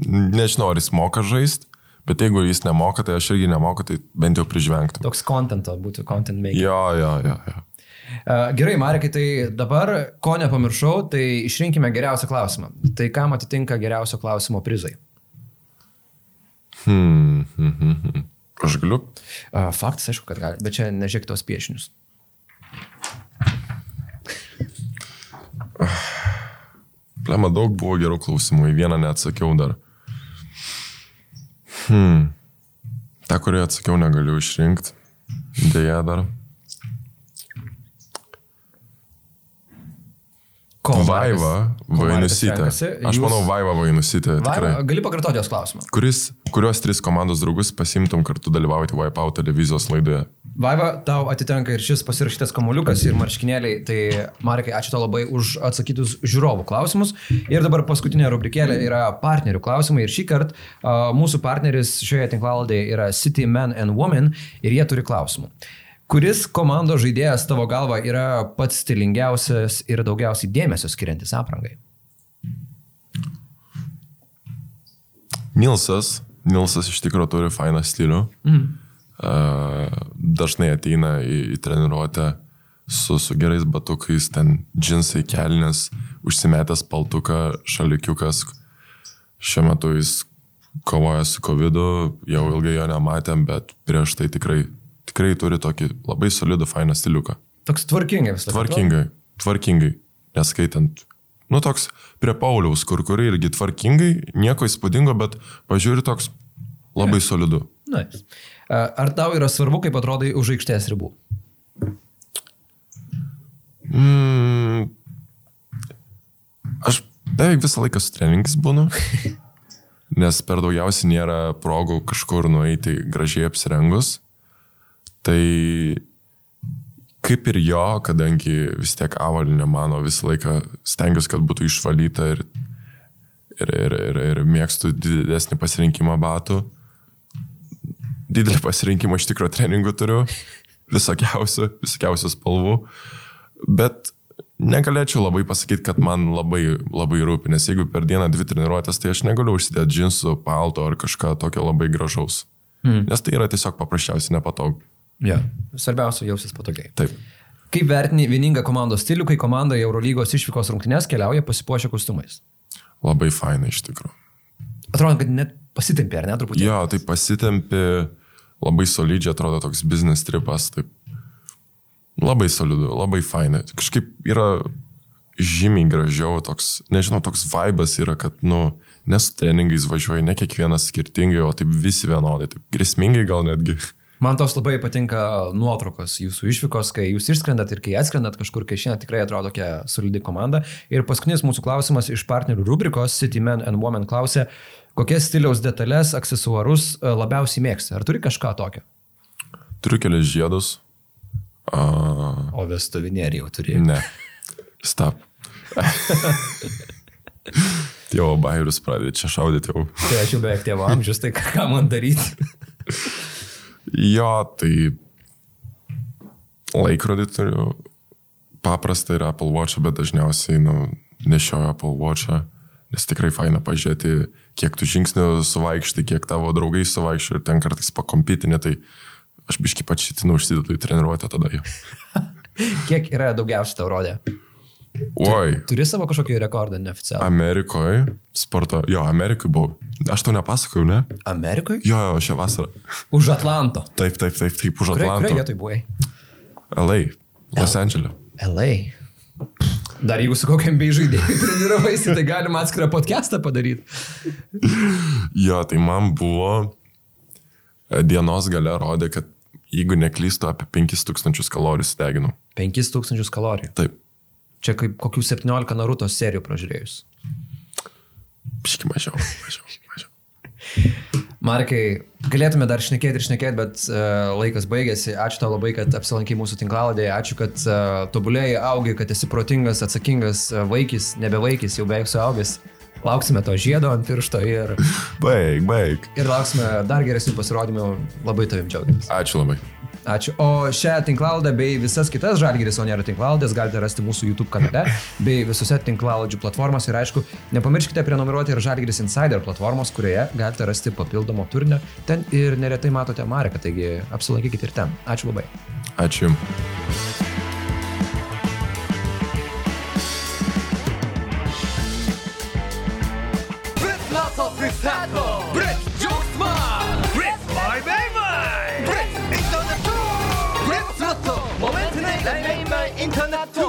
Nežinau, ar jis moka žaisti, bet jeigu jis nemoka, tai aš irgi nemoku, tai bent jau prižvengtum. Toks contento būtų, content making. Jo, jo, jo, jo. Uh, gerai, Marekai, tai dabar, ko nepamiršau, tai išrinkime geriausią klausimą. Tai kam atitinka geriausio klausimo prizai? Hmm, hmm, hmm, hmm. Aš galiu. Uh, faktas, aišku, kad gali, bet čia nežiūrėk tos piešinius. Plema daug buvo gerų klausimų, į vieną neatsakiau dar. Hmm. Ta, kurią atsakiau, negaliu išrinkti. Deja dar. Ko Vaiva Vainusytė. Aš Jūs- manau, Vaiva Vainusytė. Vaiva, gali pakartoti jos klausimą. Kuris, kurios tris komandos draugus pasimtum kartu dalyvauti Wipeout televizijos laidoje? Vaiva, tau atitenka ir šis pasirašytas kamuoliukas ir marškinėliai. Tai, Marekai, ačiū tau labai už atsakytus žiūrovų klausimus. Ir dabar paskutinė rubrikėlė yra partnerių klausimai. Ir šį kartą uh, mūsų partneris šioje tinklaladėje yra City Men and Women ir jie turi klausimų. Kuris komandos žaidėjas tavo galva yra pats stilingiausias ir daugiausiai dėmesio skiriantis aprangai? Nilsas. Nilsas iš tikrųjų turi fainą stilių. Uh, dažnai ateina į, į treniruotę su, su gerais batukais, ten džinsai kelnes, užsimetęs paltuką, šalikiukas. Šiuo metu jis kovoja su COVID, jau ilgai jo nematėm, bet prieš tai tikrai, tikrai turi tokį labai solidų, fainą stiliuką. Toks tvarkingai visą laiką. Tvarkingai, tvarkingai, neskaitant. Nu, toks prie Pauliaus, kur kur irgi tvarkingai, nieko įspūdingo, bet pažiūri toks labai solidu. Nice. Ar tau yra svarbu, kaip atrodai už aikštės ribų? Mm, aš beveik visą laiką su treningais būnu, nes per daugiausiai nėra progų kažkur nueiti gražiai apsirengus. Tai kaip ir jo, kadangi vis tiek avalinė mano visą laiką stengiuosi, kad būtų išvalyta ir, ir, ir, ir, ir mėgstu didesnį pasirinkimą batų. Didelį pasirinkimą iš tikrųjų treningų turiu, visokiausių, visokiausių spalvų. Bet negalėčiau labai pasakyti, kad man labai, labai rūpi, nes jeigu per dieną dvi treniruotės, tai aš negaliu užsidėti džinsų, palto ar kažką tokio labai gražaus. Mm. Nes tai yra tiesiog paprasčiausiai nepatogu. Ja. Svarbiausia jausis patogiai. Taip. Kaip vertini vieningą komandos stilių, kai komanda į Eurolygos išvykos rungtynės keliauja pasipuošę kostiumais? Labai fainai iš tikrųjų. Atrodo, kad net pasitempė, ar ne, truputį? Jo, tai pasitempė, labai solidžiai atrodo toks biznis tripas, taip Labai solidu, labai fainai. Kažkaip yra žymiai gražiau, toks, nežinau, toks vibas yra, kad, nu, nes treningais važiuoji ne kiekvienas skirtingai, o taip visi vienodai, taip grėsmingai gal netgi. Man tos labai patinka nuotraukos jūsų išvykos, kai jūs išskrendat ir kai atskrendat kažkur, kai šiandien tikrai atrodo tokia solidi komanda. Ir paskutinis mūsų klausimas iš partnerių rubrikos City Men and Women klausė, kokias stiliaus detalės, aksesuarus e, labiausiai mėgsti. Ar turi kažką tokio? Turiu kelias žiedus, A... O vestuvinėrį jau turėjai? Ne. Stop. Tėvo bairius pradėjo čia šaudyti jau. Tai aš jau beveik tėvo amžius, tai ką man daryti? jo, tai laikrodį turiu. Paprastą yra Apple Watch, bet dažniausiai nu, nešioju Apple Watch, nes tikrai faina pažiūrėti, kiek tu žingsnių suvaikštai, kiek tavo draugai suvaikštai ir ten kartais pakompitinė, tai Aš biški pačitinu užsidedu į treniruotę tada jau. Kiek yra daugiausiai tau rodė? Oi. Tu, turi savo kažkokį rekordą neoficialų? Amerikoje, sporto, jo, Amerikoje buvau. Aš tau nepasakojau, ne? Amerikoje? Jo, jo, šią vasarą. Už Atlanto. Taip, taip, taip, taip, už Atlanto. Kurioje vietoje buvai? LA, Los Andželė. LA. Dar jeigu su kokiam bei žaidėjai treniruojasi, tai galima atskirą podcastą padaryti. jo, tai man buvo dienos gale rodė, kad jeigu neklystu, apie 5000 kalorijų sudeginau. 5000 kalorijų? Taip. Čia kaip kokių 17 Naruto serijų pražiūrėjus. Piški mažiau, mažiau, mažiau. Markai, galėtume dar šnekėti ir šnekėti, bet uh, laikas baigėsi. Ačiū tau labai, kad apsilankai mūsų tinklalodėje. Ačiū, kad uh, tobulėjai, augai, kad esi protingas, atsakingas uh, vaikis, nebe vaikis, jau beveik suaugęs. Lauksime to žiedo ant piršto ir... Baig, baig. Ir lauksime dar geresnių pasirodymų. Labai tavim džiaugiamės. Ačiū labai. Ačiū. O šią tinklalaidę bei visas kitas Žalgiris Onero tinklalaidės galite rasti mūsų YouTube kanale bei visose tinklalaidžių platformose. Ir aišku, nepamirškite prenumeruoti ir Žalgiris Insider platformos, kurioje galite rasti papildomo turinio. Ten ir neretai matote Mareką, taigi apsilankykite ir ten. Ačiū labai. Ačiū. Tackle! internet tout